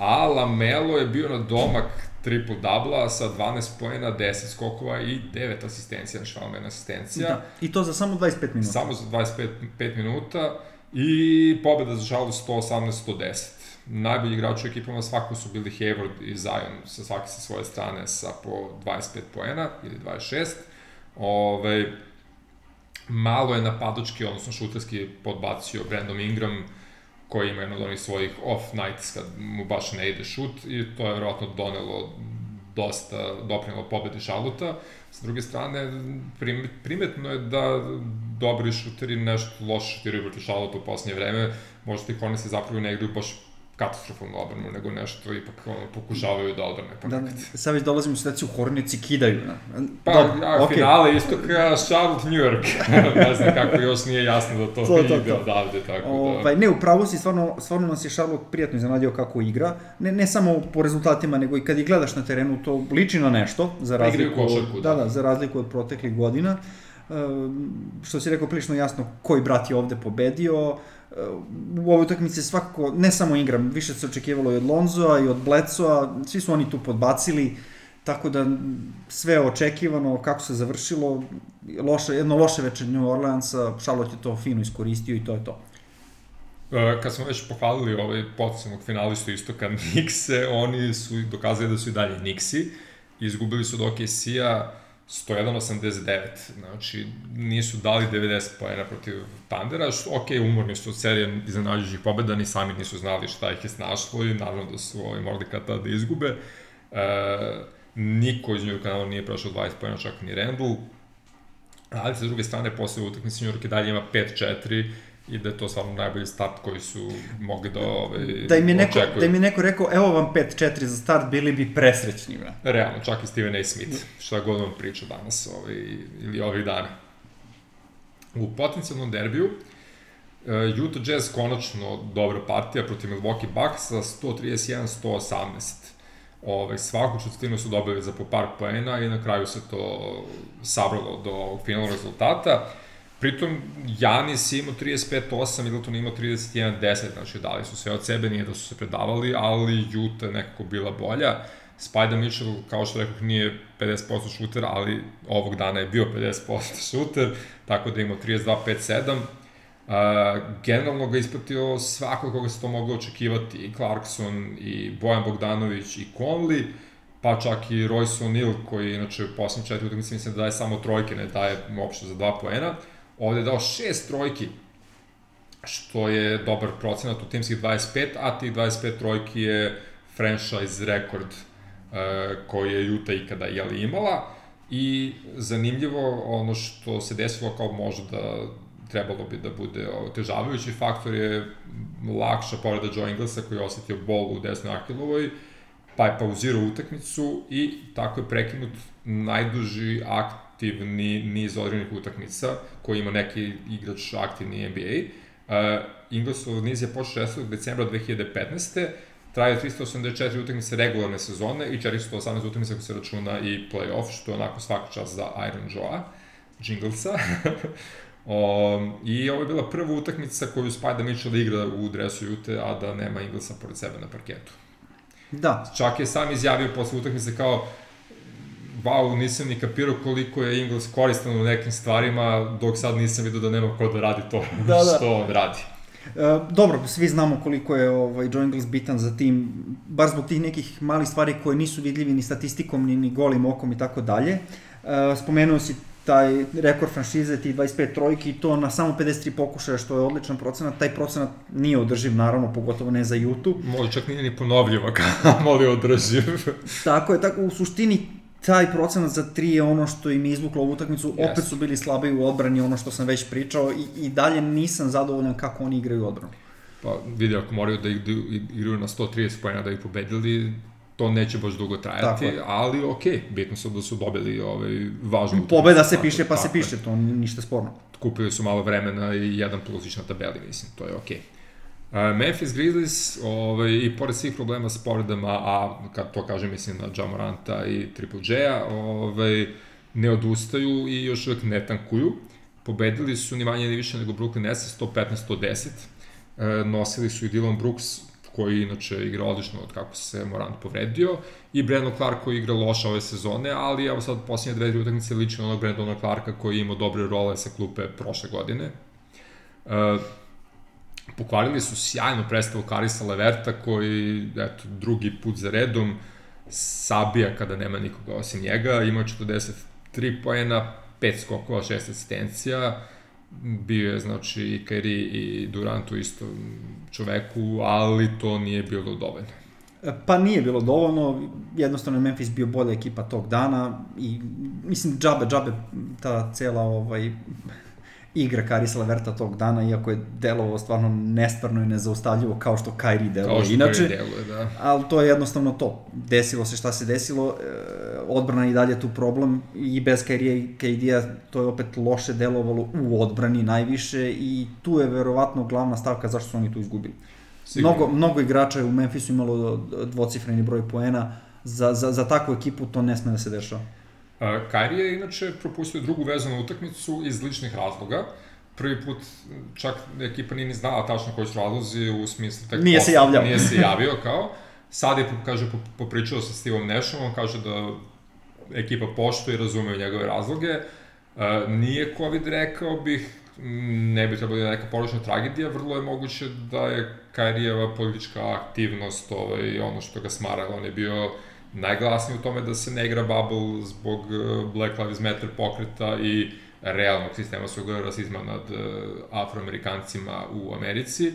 a Lamelo je bio na domak triple dubla sa 12 pojena, 10 skokova i 9 asistencija, znači malo asistencija. Da, I to za samo 25 minuta. Samo za 25 5 minuta i pobeda za žalu 118-110 najbolji igrači u ekipama svako su bili Hayward i Zion sa svaki sa svoje strane sa po 25 poena ili 26. Ove, ovaj, malo je napadočki, odnosno šuterski podbacio Brandon Ingram, koji ima jedno od onih svojih off nights kad mu baš ne ide šut i to je verovatno donelo dosta doprinelo pobedi Šaluta. S druge strane, primetno je da dobri šuteri nešto loše šutiraju proti Šaluta u poslednje vreme. Možda ih oni se zapravo ne igraju baš katastrofalnu odbranu, nego nešto ipak ono, pokušavaju da odbrane ponekad. Da, sad već dolazimo u situaciju Hornici kidaju. Na... Pa, Dobre, ja, okay. finale isto kao Charlotte New York. ne znam kako još nije jasno da to, to ide to, to. odavde, tako o, da... Ovaj, ne, u pravu si, stvarno, stvarno nas je Charlotte prijatno iznenadio kako igra. Ne, ne samo po rezultatima, nego i kad ih gledaš na terenu, to liči na nešto, za pa razliku, košarku, da. da, da, za razliku od proteklih godina. Uh, što si rekao prilično jasno koji brat je ovde pobedio, u ovoj utakmici svakako, ne samo Ingram, više se očekivalo i od Lonzoa i od Blecoa, svi su oni tu podbacili, tako da sve očekivano, kako se završilo, loše, jedno loše večer New Orleansa, Charlotte je to fino iskoristio i to je to. E, kad smo već pohvalili ovaj potencijalnog finalistu istoka Nikse, oni su dokazali da su i dalje Niksi, izgubili su od OKC-a 101-89, znači nisu dali 90 pojena protiv Tandera, što, ok, umorni su od serije iznenađujućih pobeda, ni sami nisu znali šta ih je snašlo i naravno da su ovaj, kad tada da izgube. E, niko iz New Yorka nije prošao 20 pojena, čak ni Randall, ali sa druge strane, posle utakmice i dalje ima 5-4 i da je to stvarno najbolji start koji su mogli da ovaj, da im je neko, očekuju. Da im je neko rekao, evo vam 5-4 za start, bili bi presrećni. Ne? Realno, čak i Steven A. Smith, šta god vam priča danas ovaj, ili ovih dana. U potencijalnom derbiju, uh, Utah Jazz konačno dobra partija protiv Milwaukee Bucks sa 131-118. Ovaj, svaku četvrtinu su dobili za po par poena i na kraju se to sabralo do finalnog rezultata. Pritom, Janis je imao 35-8, Middleton je imao 31-10, znači dali su sve od sebe, nije da su se predavali, ali Juta je nekako bila bolja. Spider Mitchell, kao što rekao, nije 50% šuter, ali ovog dana je bio 50% šuter, tako da je imao 32-5-7. Uh, generalno ga ispratio svako koga se to moglo očekivati, i Clarkson, i Bojan Bogdanović, i Conley, pa čak i Royce O'Neal, koji inače u poslednjem četiri utakmice mislim da daje samo trojke, ne daje uopšte za dva poena. Uh, Ovde je dao šest trojki, što je dobar procenat u timskih 25, a tih 25 trojki je franchise rekord uh, koji je Utah ikada jeli imala. I zanimljivo, ono što se desilo kao možda trebalo bi da bude otežavajući faktor je lakša povreda Joe Inglesa koji je osetio bol u desnoj Ahilovoj pa je pauzirao utakmicu i tako je prekinut najduži aktivni niz određenih utakmica koji ima neki igrač aktivni NBA. Uh, Inglesov niz je počeo 6. decembra 2015 traje 384 utakmice regularne sezone i 418 utakmice ako se računa i playoff, što je onako svaka čast za Iron Joe-a, Jinglesa. o, I ovo je bila prva utakmica koju Spida Mitchell igra u dresu Jute, a da nema Inglesa pored sebe na parketu. Da. Čak je sam izjavio posle utakmice kao wow, nisam ni kapirao koliko je Ingles koristan u nekim stvarima, dok sad nisam vidio da nema ko da radi to da, da. što on radi. E, dobro, svi znamo koliko je ovaj, Joe Ingles bitan za tim, bar zbog tih nekih malih stvari koje nisu vidljivi ni statistikom, ni, ni golim okom i tako dalje. E, spomenuo si taj rekord franšize, ti 25 trojki i to na samo 53 pokušaja, što je odličan procenat. Taj procenat nije održiv, naravno, pogotovo ne za YouTube. Možda čak nije ni ponovljivo, moli održiv. tako je, tako u suštini taj procenat za tri je ono što im izvuklo ovu utakmicu, yes. opet su bili slabi u odbrani, ono što sam već pričao i, i dalje nisam zadovoljan kako oni igraju odbranu. Pa vidi, ako moraju da igraju na 130 pojena da ih pobedili, to neće baš dugo trajati, ali ok, bitno su da su dobili ovaj, važnu Pobeda se piše pa se piše, to ništa sporno. Kupili su malo vremena i jedan plusić na tabeli, mislim, to je okej. Okay. Uh, Memphis Grizzlies, ovaj, i pored svih problema s povredama, a kad to kažem, mislim na Jamoranta i Triple J-a, ovaj, ne odustaju i još uvek ne tankuju. Pobedili su ni manje ni više nego Brooklyn Nets 115-110. Uh, nosili su i Dylan Brooks, koji inače igra odlično od kako se Morant povredio, i Brandon Clark koji igra loša ove sezone, ali evo sad posljednje dve utakmice lično onog Brandona Clarka koji ima dobre role sa klupe prošle godine. Uh, pokvarili su sjajnu predstavu Karisa Leverta koji, eto, drugi put za redom sabija kada nema nikoga osim njega, ima 43 poena, 5 skokova, 6 asistencija, bio je znači i Kairi i Durant u istom čoveku, ali to nije bilo dovoljno. Pa nije bilo dovoljno, jednostavno je Memphis bio bolja ekipa tog dana i mislim džabe, džabe ta cela ovaj, igra Karisa Leverta tog dana, iako je delovao stvarno nestvarno i nezaustavljivo kao što Kairi deluje kao što inače. deluje, da. Ali to je jednostavno to. Desilo se šta se desilo, e, odbrana i dalje tu problem i bez Kairija i KD-a to je opet loše delovalo u odbrani najviše i tu je verovatno glavna stavka zašto su oni tu izgubili. Sigurno. Mnogo, mnogo igrača je u Memphisu imalo dvocifreni broj poena, za, za, za takvu ekipu to ne sme da se dešava. Kairi je inače propustio drugu vezanu utakmicu iz ličnih razloga. Prvi put čak ekipa nije ni znala tačno koji su razlozi u smislu tek nije se javljao. Nije se javio kao. Sad je, kaže, popričao sa Steveom Nashom, on kaže da ekipa poštuje i razume njegove razloge. Nije COVID rekao bih, ne bi trebalo da je neka porodična tragedija, vrlo je moguće da je Kairijeva politička aktivnost ovaj, ono što ga smara, on je bio najglasniji u tome da se ne igra bubble zbog e, Black Lives Matter pokreta i realnog sistema svog rasizma nad uh, afroamerikancima u Americi.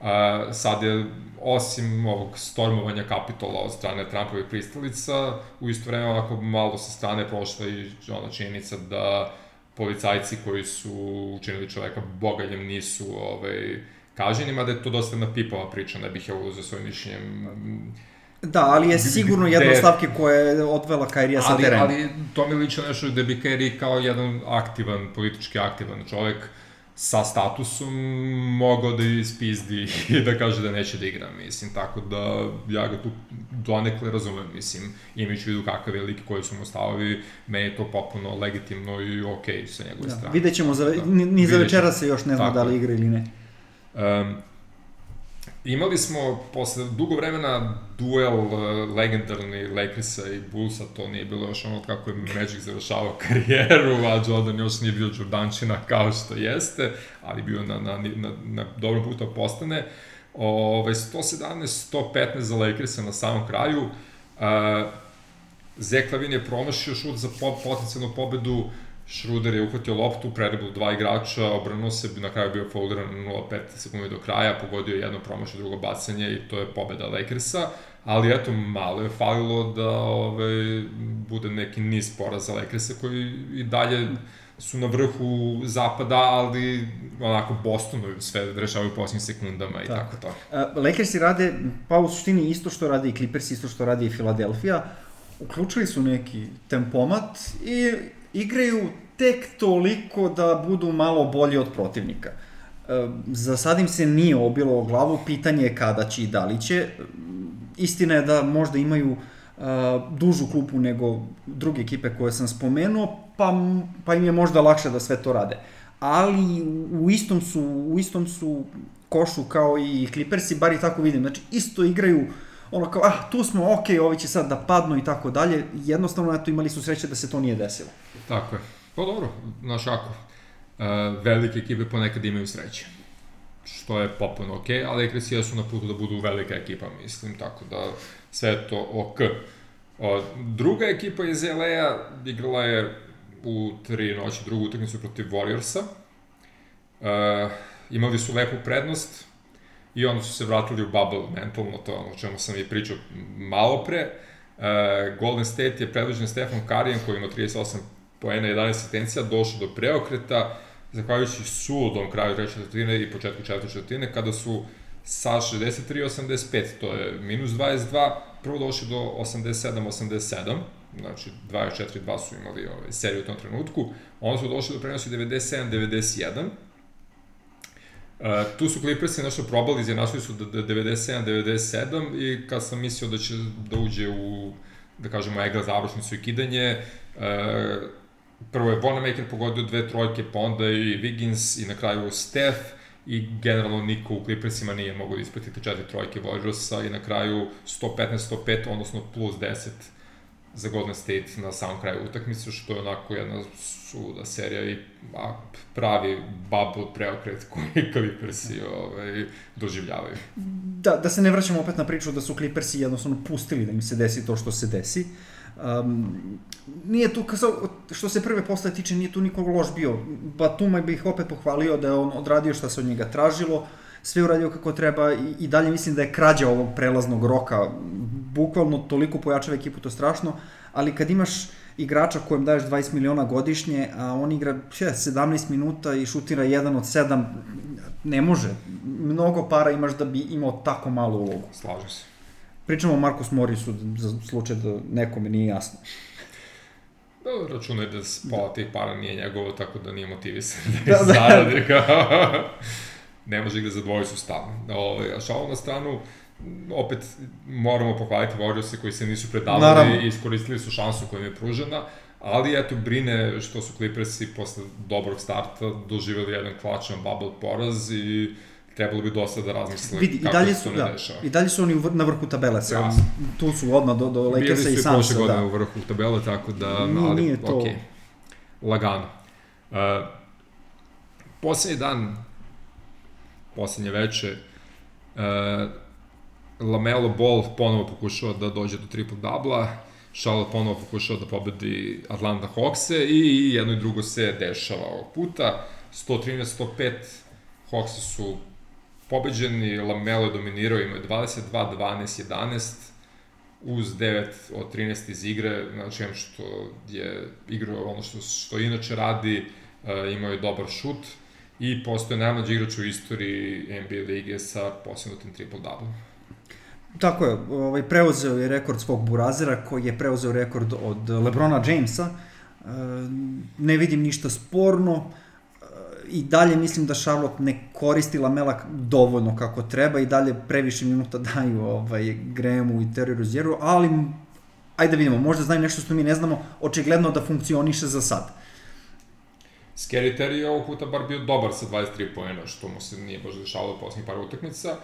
Uh, sad je, osim ovog stormovanja kapitola od strane Trumpovih pristalica, u isto vreme onako malo sa strane prošla i ona činjenica da policajci koji su učinili čoveka bogaljem nisu ovaj, kaženi, mada je to dosta na pipova priča, ne bih ja uzeo svojim mišljenjem Da, ali je sigurno jedna od stavke koja je odvela Kairija sa terena. Ali to mi lično nešto da bi Kairi kao jedan aktivan, politički aktivan čovek sa statusom mogao da ispizdi i da kaže da neće da igra, mislim, tako da ja ga tu donekle razumem, mislim, imajući vidu kakav je lik koji su mu stavovi, meni je to popuno legitimno i okej okay sa njegove da, strane. Vidjet ćemo, za, da, ni, ni za večera se još ne zna da li igra ili ne. Um, Imali smo posle dugo vremena duel uh, legendarni Lakersa i Bullsa, to nije bilo još ono kako je Magic završavao karijeru, a Jordan još nije bio Jordančina kao što jeste, ali bio na, na, na, na dobrom putu da postane. Ove, 117-115 za Lakersa na samom kraju. Uh, Zeklavin je promašio šut za po, potencijalnu pobedu Šruder je uhvatio loptu, predrebu dva igrača, obrnuo se, na kraju bio folderan 0,5 sekundi do kraja, pogodio jedno promašao drugo bacanje i to je pobeda Lakersa, ali eto, malo je falilo da ove, bude neki niz poraza Lakersa koji i dalje su na vrhu zapada, ali onako Bostonu sve rešavaju u posljednjim sekundama i tako, tako to. Uh, Lakersi rade, pa u suštini isto što radi i Clippers, isto što radi i Philadelphia, uključili su neki tempomat i igraju tek toliko da budu malo bolji od protivnika. Uh, za sad im se nije obilo o glavu, pitanje je kada će i da li će. Istina je da možda imaju uh, dužu klupu nego druge ekipe koje sam spomenuo, pa, pa im je možda lakše da sve to rade. Ali u istom su, u istom su košu kao i Clippersi, bar i tako vidim. Znači, isto igraju ono kao, ah, tu smo, ok, ovi će sad da padnu i tako dalje. Jednostavno, eto, imali su sreće da se to nije desilo. Tako je. Pa dobro, znaš ako, uh, velike ekipe ponekad imaju sreće. Što je popuno ok, ali Ekresija su na putu da budu velika ekipa, mislim, tako da sve je to ok. O, druga ekipa iz LA-a igrala je u tri noći drugu utakmicu protiv Warriorsa. E, imali su lepu prednost i onda su se vratili u bubble mentalno, to ono o čemu sam i pričao malo pre. E, Golden State je predvođen Stefan Karijem koji ima 38 poena i 11 asistencija, došao do preokreta, zahvaljujući suludom kraju treće četvrtine i početku četvrte četvrtine, kada su sa 63-85, to je minus 22, prvo došli do 87-87, znači 24-2 su imali ovaj, seriju u tom trenutku, onda su došli do prenosi 97-91, Tu su Clippersi nešto probali, izjednačili su 97-97 i kad sam mislio da će da uđe u, da kažemo, egra završnicu i kidanje, uh, prvo je Bonamaker pogodio dve trojke, pa onda i Wiggins i na kraju Steph, i generalno niko u Clippersima nije mogao da ispratiti četiri trojke Warriorsa i na kraju 115-105, odnosno plus 10 za Golden State na samom kraju utakmice, što je onako jedna suda serija i pravi bubble preokret koji Clippersi ovaj, doživljavaju. Da, da se ne vraćamo opet na priču da su Clippersi jednostavno pustili da im se desi to što se desi. Uh, Um, nije tu, što se prve postave tiče, nije tu nikog loš bio. Batuma bih opet pohvalio da je on odradio šta se od njega tražilo, sve uradio kako treba i, i dalje mislim da je krađa ovog prelaznog roka bukvalno toliko pojačava ekipu, to strašno, ali kad imaš igrača kojem daješ 20 miliona godišnje, a on igra 17 minuta i šutira 1 od 7, ne može. Mnogo para imaš da bi imao tako malu ulogu. Slažem se. Pričamo o Markus Morisu za slučaj da nekome nije jasno. Da, računaj da pola da. tih para nije njegovo, tako da nije motivisan da, da, da. zaradi. Kao, ne može igra za dvojicu stalno. Ove, a šalo na stranu, opet moramo pohvaliti Warriorse koji se nisu predavali i iskoristili su šansu koja im je pružena, ali eto brine što su Clippersi posle dobrog starta doživjeli jedan klačan bubble poraz i trebalo bi dosta da razmisle Vidi, kako i dalje su, da, dešava. I dalje su oni na vrhu tabele, sa, ja. tu su odmah do, do Lakersa i Sansa. Bili su i prošle godine da. u vrhu tabele, tako da, ali, nije to... Okay. lagano. Uh, poslednji dan, poslednje veče, uh, Lamelo Ball ponovo pokušao da dođe do triple-dubla, Charlotte ponovo pokušao da pobedi Atlanta Hawkse i jedno i drugo se dešava ovog puta. 113-105 Hawksi su pobeđeni, Lamelo je dominirao, ima 22, 12, 11, uz 9 od 13 iz igre, znači što je igrao ono što, što inače radi, uh, imao je dobar šut i postoje najmlađi igrač u istoriji NBA lige sa posjednutim triple-double. Tako je, ovaj, preuzeo je rekord svog burazera koji je preuzeo rekord od Lebrona Jamesa. E, ne vidim ništa sporno i dalje mislim da Charlotte ne koristi Lamela dovoljno kako treba i dalje previše minuta daju ovaj, Grahamu i Terry Rozieru, ali ajde da vidimo, možda znaju nešto što mi ne znamo, očigledno da funkcioniše za sad. Scary Terry je ovog puta bar bio dobar sa 23 poena, što mu se nije baš dešavalo poslednjih par utakmica,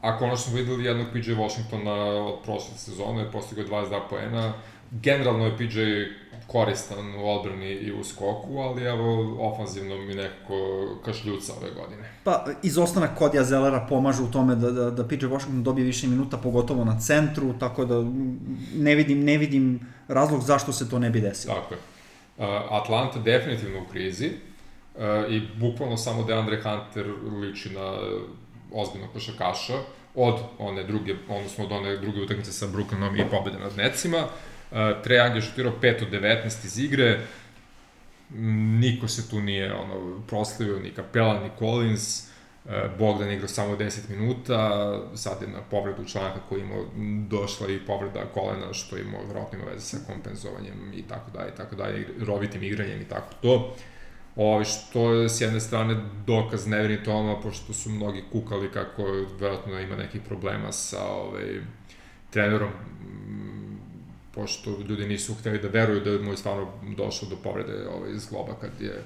a konačno videli jednog PJ Washingtona od prošle sezone, postigao 22 poena, generalno je PJ koristan u odbrani i u skoku, ali evo, ofanzivno mi nekako kašljuca ove godine. Pa, izostanak Kodija Zelera pomaže u tome da, da, da PJ Washington dobije više minuta, pogotovo na centru, tako da ne vidim, ne vidim razlog zašto se to ne bi desilo. Tako je. Uh, Atlanta definitivno u krizi uh, i bukvalno samo DeAndre Hunter liči na ozbiljnog košakaša od one druge, odnosno od one druge utakmice sa Brooklynom i pobede nad Necima. Uh, Trae Young je šutirao 5 od 19 iz igre, niko se tu nije ono, proslavio, ni Kapela, ni Collins, Bogdan igrao samo 10 minuta, sad je na povredu članka koji ima došla i povreda kolena, što ima, vjerojatno ima veze sa kompenzovanjem i tako dalje, i tako dalje, rovitim igranjem i tako to. Ovi, što je s jedne strane dokaz nevjerni toma, pošto su mnogi kukali kako vjerojatno ima nekih problema sa ovaj, trenerom, pošto ljudi nisu hteli da veruju da mu je stvarno došlo do povrede ovaj, zgloba kad je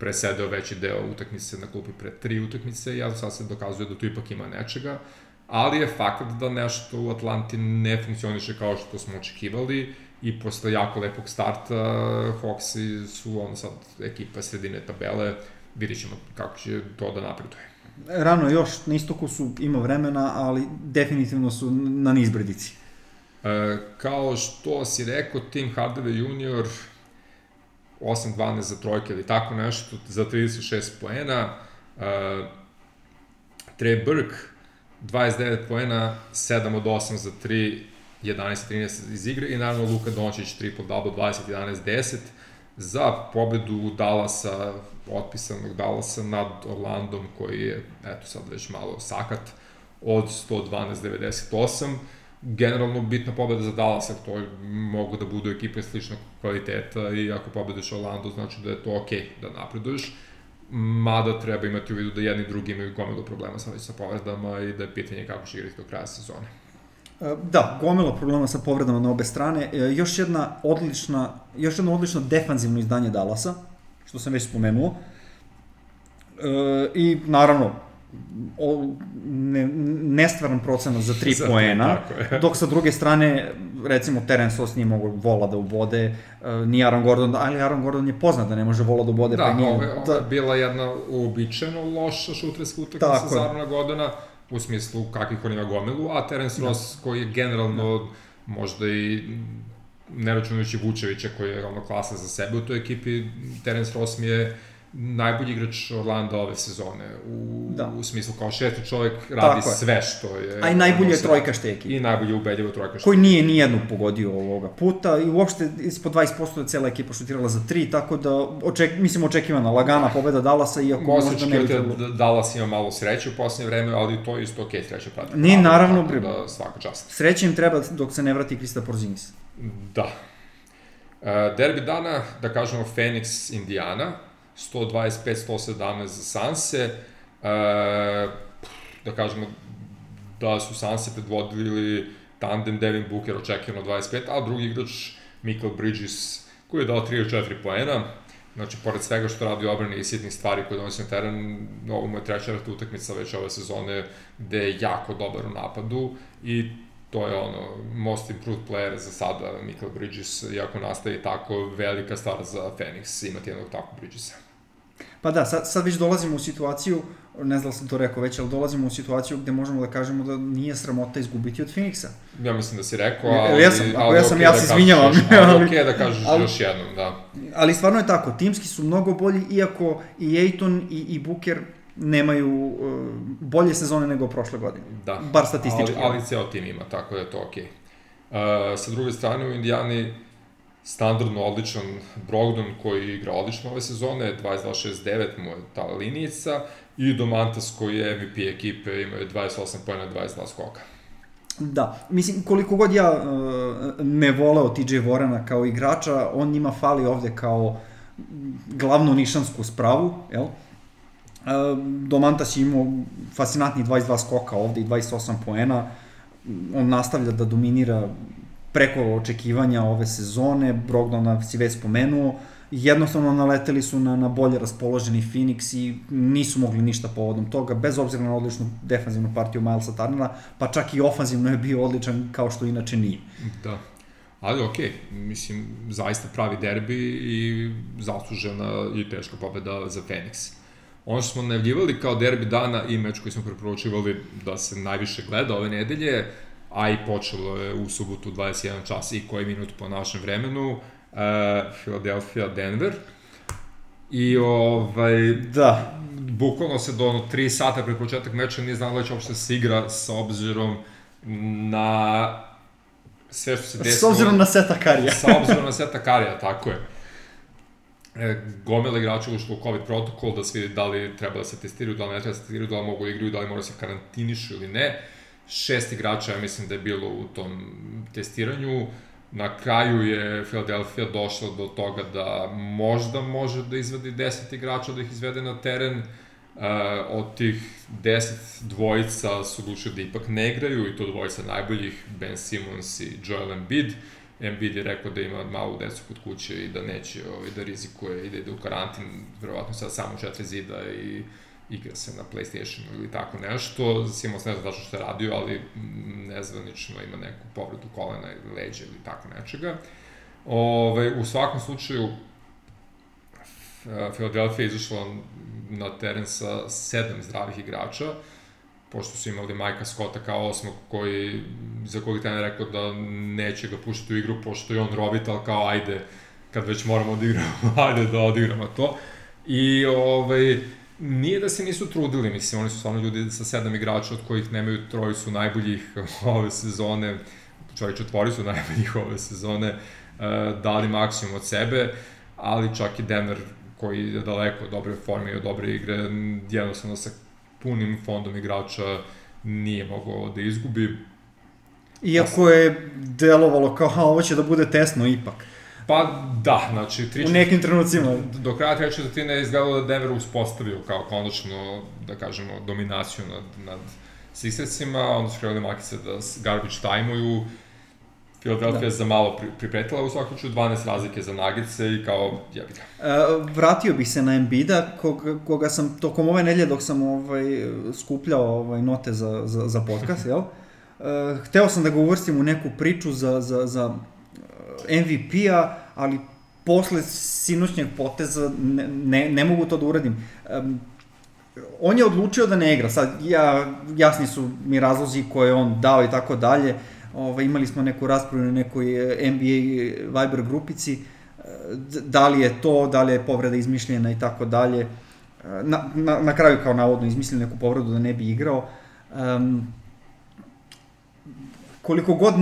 presedeo veći deo utakmice na klupi pre tri utakmice ja sad se dokazuje da tu ipak ima nečega, ali je fakt da nešto u Atlanti ne funkcioniše kao što smo očekivali i posle jako lepog starta Hawksi su ono sad ekipa sredine tabele, vidit ćemo kako će to da napreduje. Rano još, na istoku su, ima vremena, ali definitivno su na nizbredici. E, kao što si rekao, Tim Hardaway junior 8-12 za trojke ili tako nešto, za 36 poena. E, Trey Burke 29 poena, 7 od 8 za 3, 11-13 iz igre i naravno Luka Dončić triple-double 20-11-10 za pobedu Dallasa, otpisanog Dallasa nad Orlandom koji je, eto sad već malo sakat, od 112-98 generalno bitna pobeda za Dallas, to mogu da budu ekipe sličnog kvaliteta i ako pobediš Orlando, znači da je to okej okay da napreduješ. Mada treba imati u vidu da jedni drugi imaju gomilu problema sa, sa povredama i da je pitanje kako će igrati do kraja sezone. E, da, gomila problema sa povredama na obe strane. E, još jedna odlična, još jedno odlično defanzivno izdanje Dallasa, što sam već spomenuo. E, I naravno, o, ne, nestvaran procenat za tri poena, dok sa druge strane, recimo, Terence Ross nije mogo vola da ubode, uh, ni Aaron Gordon, ali Aaron Gordon je poznat da ne može vola da ubode, da, pa nije... Da, ovo je bila jedna uobičajeno loša šutreska utakmica za Arona Gordona, u smislu kakvih on ima gomilu, a Terence da. Ross koji je generalno da. možda i ne računajući Vučevića koji je ono klasa za sebe u toj ekipi, Terence Ross mi je najbolji igrač Orlando ove sezone. U, da. u smislu kao šesti čovjek radi Tako sve što je... A i najbolji je trojka šteki. I najbolje ubedljivo trojka šteki. Koji nije ni jednu pogodio ovoga puta i uopšte ispod 20% je cela ekipa šutirala za 3, tako da oček, mislim očekivana lagana pobeda Dallasa iako možda, možda ne bi trebalo. Da Dallas ima malo sreće u poslednje vreme, ali to je isto okej okay, sreća prati. Ni naravno, bre. Da, svaka čast. Sreće im treba dok se ne vrati Krista Porzingis. Da. Uh, derbi dana, da kažemo Phoenix, Indiana, 125-117 za Sanse. E, da kažemo da su Sanse predvodili tandem Devin Booker očekivano 25, a drugi igrač Michael Bridges koji je dao 34 poena. Znači, pored svega što radi obrane i sitnih stvari koje donosi na teren, ovo mu je treća rata utakmica već ove sezone gde je jako dobar u napadu i to je ono, most improved player za sada, Michael Bridges, iako nastavi tako, velika stvar za Phoenix imati jednog takvog Bridgesa. Pa da, sad, sad već dolazimo u situaciju, ne znam da sam to rekao već, ali dolazimo u situaciju gde možemo da kažemo da nije sramota izgubiti od Phoenixa. Ja mislim da si rekao, ali... Ja sam, ali, ja sam, okay ja se da izvinjavam. Ali, okej okay da kažeš ali, još jednom, da. Ali stvarno je tako, timski su mnogo bolji, iako i Ejton i, i Booker nemaju uh, bolje sezone nego prošle godine. Da. Bar statistički. Ali, ali ceo tim ima, tako da je to okej. Okay. Uh, sa druge strane, u Indijani standardno odličan Brogdon koji igra odlično ove sezone, 22-69 mu je ta linijica, i Domantas koji je MVP ekipe, ima 28 pojena, 22 skoka. Da, mislim, koliko god ja uh, ne voleo TJ Vorana kao igrača, on njima fali ovde kao glavnu nišansku spravu, jel? Uh, Domantas je imao fascinantnih 22 skoka ovde i 28 poena, on nastavlja da dominira preko očekivanja ove sezone, Brogdona si već spomenuo, jednostavno naleteli su na, na bolje raspoloženi Phoenix i nisu mogli ništa povodom toga, bez obzira na odličnu defanzivnu partiju Milesa Tarnera, pa čak i ofanzivno je bio odličan kao što inače nije. Da. Ali okej, okay. mislim, zaista pravi derbi i zaslužena i teška pobeda za Phoenix. Ono što smo najavljivali kao derbi dana i meč koji smo preporučivali da se najviše gleda ove nedelje, a i počelo je u subotu 21 čas i koji minut po našem vremenu, uh, Philadelphia, Denver. I ovaj... Da. Bukvalno se do ono, 3 sata pred početak meča nije znalo da će uopšte se igra sa obzirom na sve što se desilo. S obzirom na seta karija. sa obzirom na seta karija, tako je. e, gomela igrača ušlo u COVID protokol, da se vidi da li treba da se testiraju, da li ne treba da se testiraju, da li mogu da igraju, da li mora da se karantinišu ili ne. Šest igrača, ja mislim da je bilo u tom testiranju. Na kraju je Philadelphia došla do toga da možda može da izvadi 10 igrača da ih izvede na teren. Uh, od tih 10 dvojica su odlučili da ipak ne igraju i to dvojica najboljih, Ben Simmons i Joel Embiid. Embiid je rekao da ima malu decu kod kuće i da neće ovaj, da rizikuje i da ide u karantin, verovatno sad samo četiri zida i igra se na Playstationu ili tako nešto. Simons ne zna tačno šta je radio, ali nezvanično ima neku povredu kolena ili leđa ili tako nečega. Ove, u svakom slučaju, Philadelphia je izašla na teren sa sedam zdravih igrača, pošto su imali Majka Scotta kao osmog, koji, za kojeg trener rekao da neće ga puštati u igru, pošto je on robital, kao ajde, kad već moramo da igramo, ajde da odigramo to. I ovaj, Nije da se nisu trudili, mislim, oni su stvarno ljudi sa sedam igrača od kojih nemaju trojicu najboljih ove sezone, čovjek četvori su najboljih ove sezone, dali maksimum od sebe, ali čak i Denver koji je daleko od dobre forme i od dobre igre, jednostavno sa punim fondom igrača nije mogao da izgubi. Iako je delovalo kao, ha, ovo će da bude tesno ipak. Pa da, znači... Tri, u nekim trenucima. Do kraja treće četvrtine je izgledalo da Denver uspostavio kao konačno, da kažemo, dominaciju nad, nad Sixersima, onda su krenuli makice da garbage time-uju, Philadelphia da. je za malo pri, pripretila u svakom čuju 12 razlike za nagice i kao jebi ga. Uh, vratio bih se na Embida, koga, koga sam tokom ove nedelje dok sam ovaj, skupljao ovaj, note za, za, za podcast, jel? Uh, hteo sam da ga uvrstim u neku priču za, za, za MVP-a, ali posle sinoćnjeg poteza ne, ne, ne mogu to da uradim. Um, on je odlučio da ne igra, sad ja, jasni su mi razlozi koje on dao i tako dalje, Ove, imali smo neku raspravu na nekoj NBA Viber grupici, da li je to, da li je povreda izmišljena i tako dalje. Na, na, na kraju kao navodno izmislio neku povredu da ne bi igrao. Um, koliko god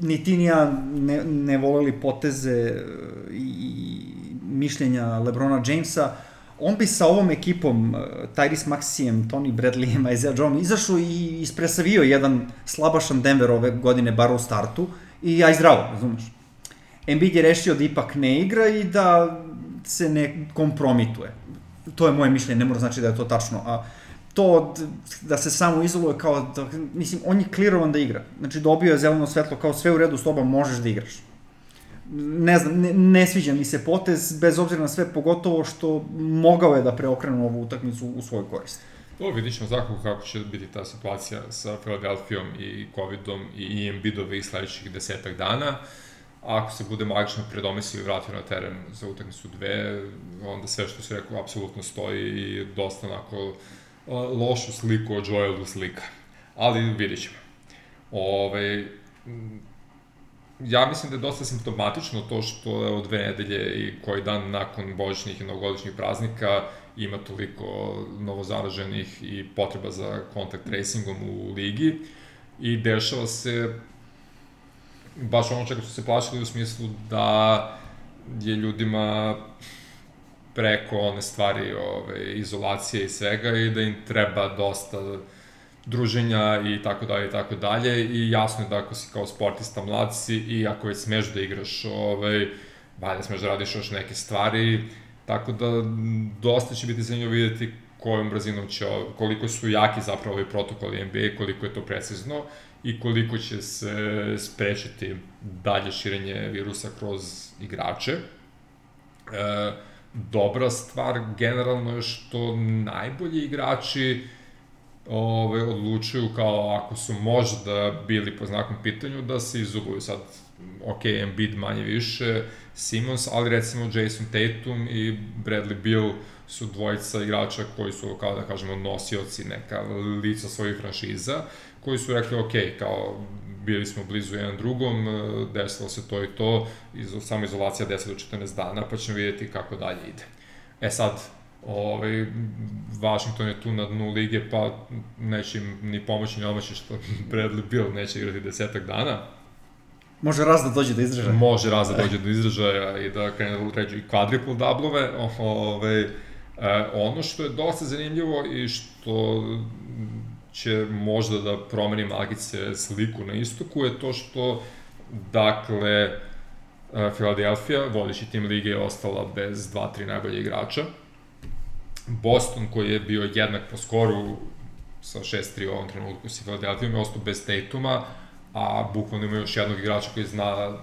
ni ti ni ja ne, ne voleli poteze e, i mišljenja Lebrona Jamesa, on bi sa ovom ekipom, e, Tyrese Maxijem, Tony Bradleyem, Isaiah John, izašao i ispresavio jedan slabašan Denver ove godine, bar u startu, i aj zdravo, razumeš. Embiid je rešio da ipak ne igra i da se ne kompromituje. To je moje mišljenje, ne mora znači da je to tačno. A to da se samo izoluje kao da, mislim, on je klirovan da igra. Znači dobio je zeleno svetlo kao sve u redu s tobom, možeš da igraš. Ne znam, ne, ne sviđa mi se potez, bez obzira na sve, pogotovo što mogao je da preokrenu ovu utakmicu u svoju korist. To vidit ćemo zakon kako će biti ta situacija sa Philadelphia i Covidom i Embiidove i sledećih desetak dana. Ako se bude magično predomislio i vratio na teren za utakmicu dve, onda sve što se rekao apsolutno stoji i dosta onako lošu sliku od Joelu slika. Ali vidit ćemo. Ove, ja mislim da je dosta simptomatično to što od dve nedelje i koji dan nakon božićnih i novogodišnjih praznika ima toliko novozaraženih i potreba za kontakt tracingom u ligi i dešava se baš ono čega su se plašili u smislu da je ljudima preko one stvari ove, izolacije i svega i da im treba dosta druženja i tako dalje i tako dalje i jasno je da ako si kao sportista mlad si i ako već smeš da igraš ovaj, valja smeš da radiš još neke stvari tako da dosta će biti zanimljivo videti kojom brzinom će, koliko su jaki zapravo ovi protokoli NBA, koliko je to precizno i koliko će se sprečiti dalje širenje virusa kroz igrače. E, dobra stvar generalno je što najbolji igrači ove, odlučuju kao ako su možda bili po znakom pitanju da se izoluju sad ok, Embiid manje više, Simons, ali recimo Jason Tatum i Bradley Bill su dvojica igrača koji su, kao da kažemo, nosioci neka lica svojih franšiza, koji su rekli, ok, kao bili smo blizu jedan drugom, e, desilo se to i to, iz, samo izolacija 10 do 14 dana, pa ćemo vidjeti kako dalje ide. E sad, ovaj, Washington je tu na dnu lige, pa neće im ni pomoći ni omaći što Bradley Bill neće igrati desetak dana, Može raz da dođe do izražaja. Može raz da dođe do izražaja i da krene da ređu i quadruple dublove. Ove, e, ono što je dosta zanimljivo i što će možda da promeni Magice sliku na istoku je to što, dakle, Filadelfija, vodeći tim lige, je ostala bez dva, tri najbolje igrača. Boston, koji je bio jednak po skoru sa 6-3 u ovom trenutku sa Filadelfijom, je ostao bez Tatuma, a bukvalno ima još jednog igrača koji zna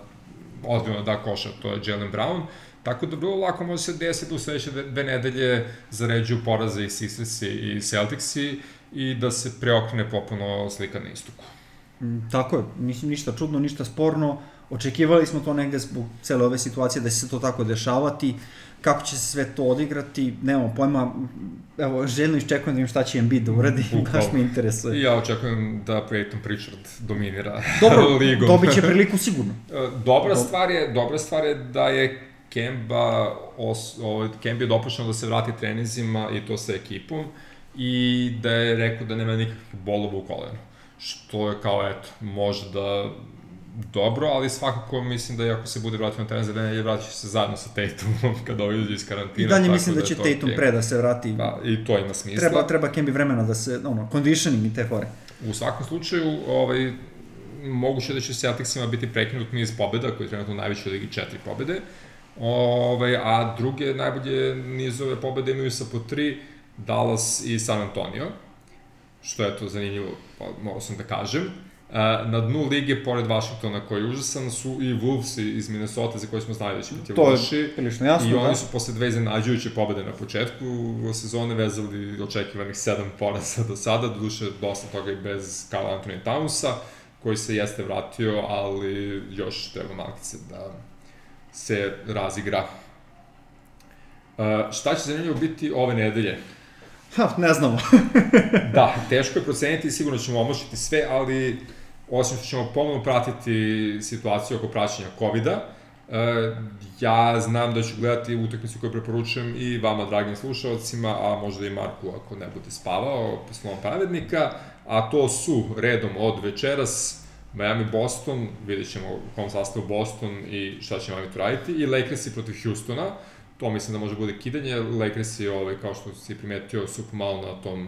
ozbiljno da koša, to je Jalen Brown. Tako da vrlo lako može se desiti da u sledeće dve nedelje zaređuju poraze i Sixersi i Celticsi i da se preokrene popuno slika na istoku. Mm, tako je, mislim ništa čudno, ništa sporno. Očekivali smo to negde zbog cele ove situacije da će se to tako dešavati. Kako će se sve to odigrati, nemamo pojma. Evo, željno iščekujem da im šta će Embiid da uradi, baš me interesuje. Ja očekujem da Peyton Pritchard dominira Dobro, ligom. dobit će priliku sigurno. dobra, stvar je, dobra stvar je da je Kemba, os, ovaj, Kemba je dopušteno da se vrati trenizima i to sa ekipom i da je rekao da nema nikakvih bolova u kolenu. Što je kao, eto, možda dobro, ali svakako mislim da i ako se bude vratio na teren za dene, vratit će se zajedno sa Tatumom kada ovaj izađe iz karantina. I dalje mislim da, da će Tatum pre da se vrati. Da, i to ima smisla. Treba, treba Kembi vremena da se, ono, conditioning i te fore. U svakom slučaju, ovaj, moguće da će Celticsima biti prekinut niz pobeda, koji je trenutno u najvećoj ligi četiri pobede, ovaj, a druge najbolje nizove pobede imaju sa po tri, Dallas i San Antonio, što je to zanimljivo, pa, morao sam da kažem. Na dnu lige, pored Washingtona koji je užasan, su i Wolves iz Minnesota za koje smo znali da će biti loši. To je prilično jasno, I oni da. su posle dve iznenađujuće pobede na početku sezone vezali očekivanih sedam poraza do sada, do duše dosta toga i bez Carl Anthony Townsa, koji se jeste vratio, ali još treba malkice da se razigra. Uh, šta će zanimljivo biti ove nedelje? Ha, ne znamo. da, teško je proceniti, sigurno ćemo omošiti sve, ali osim što ćemo ponovno pratiti situaciju oko praćenja COVID-a, e, ja znam da ću gledati utakmicu koju preporučujem i vama, dragim slušalcima, a možda i Marku ako ne bude spavao, po slovom pravednika, a to su redom od večeras Miami Boston, vidjet ćemo u kom sastavu Boston i šta će Miami tu raditi, i Lakersi protiv Houstona, to mislim da može bude kidanje, Lakersi, ovaj, kao što si primetio, su pomalo na tom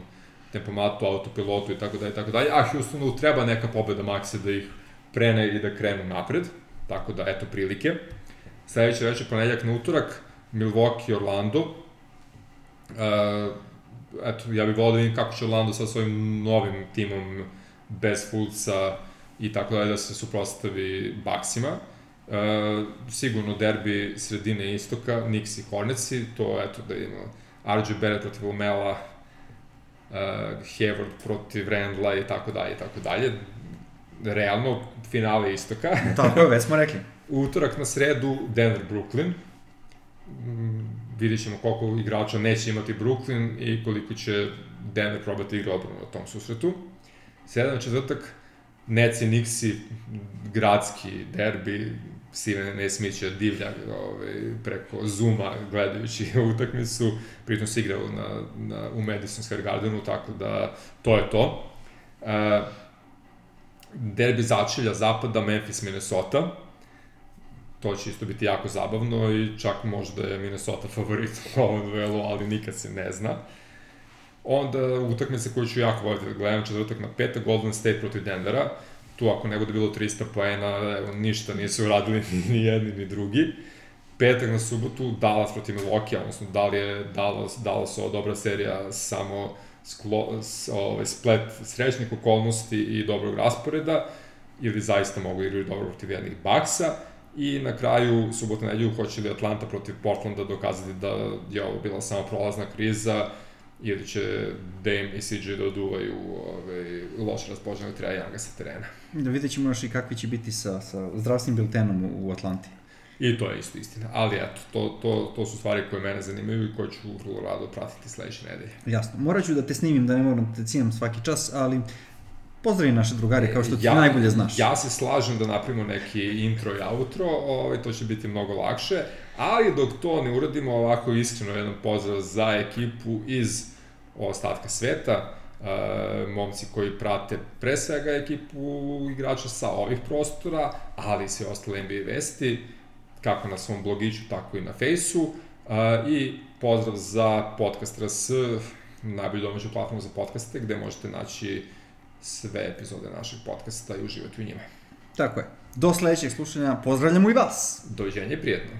tempomatu, autopilotu i tako dalje, tako dalje, a Houstonu treba neka pobeda Maxe da ih prene i da krenu napred, tako da, eto, prilike. Sledeće večer, ponedljak na utorak, Milwaukee, Orlando, uh, eto, ja bih volio da vidim kako će Orlando sa svojim novim timom, bez Fulca i tako dalje, da se suprostavi Baksima. Uh, sigurno derbi sredine istoka, Knicks i Hornetsi, to eto da ima RJ Barrett protiv Umela, uh, Hayward protiv Randla i tako dalje i tako dalje. Realno, finale istoka. tako je, već smo rekli. Utorak na sredu, Denver, Brooklyn. Mm, vidjet ćemo koliko igrača neće imati Brooklyn i koliko će Denver probati igra odbranu na tom susretu. Sedam četvrtak, Nets i Nixi, gradski derbi, Steven. Smith će divlja ovaj, preko Zuma gledajući utakmicu, pritom se igrao na, na, u Madison Square Gardenu, tako da to je to. Uh, derbi začelja zapada, Memphis, Minnesota. To će isto biti jako zabavno i čak možda je Minnesota favorit u ovom duelu, ali nikad se ne zna. Onda utakmice koju ću jako voliti da gledam, četvrtak na peta, Golden State protiv Denvera. Tu ako ne bude bilo 300 poena, evo, ništa nisu uradili ni jedni ni drugi. Petak na subotu, Dallas protiv Milwaukee, odnosno da li je Dallas, Dallas ova dobra serija samo sklo, s, ovaj, splet srećnih okolnosti i dobrog rasporeda, ili zaista mogu igrati dobro protiv jednih Baksa. I na kraju, subota nedjelju, hoće li Atlanta protiv Portlanda dokazati da je ovo bila samo prolazna kriza, ili će Dame i CJ da oduvaju ovaj, loše raspoloženog Treja Younga sa terena. Da vidjet ćemo još i kakvi će biti sa, sa zdravstvenim biltenom u, u Atlanti. I to je isto istina. Ali eto, to, to, to su stvari koje mene zanimaju i koje ću vrlo rado pratiti sledeće nedelje. Jasno. Morat ću da te snimim, da ne moram da te cijam svaki čas, ali pozdravi naše drugari, kao što ti ja, najbolje znaš. Ja se slažem da napravimo neki intro i outro, ovaj, to će biti mnogo lakše, ali dok to ne uradimo ovako iskreno jedan pozdrav za ekipu iz ostatka sveta, uh, momci koji prate pre svega ekipu igrača sa ovih prostora, ali i sve ostale NBA vesti, kako na svom blogiću, tako i na fejsu. Uh, I pozdrav za podcast RS, najbolju domaću platformu za podcaste, gde možete naći sve epizode našeg podcasta i uživati u njima. Tako je. Do sledećeg slušanja pozdravljamo i vas. Doviđenje, prijetno.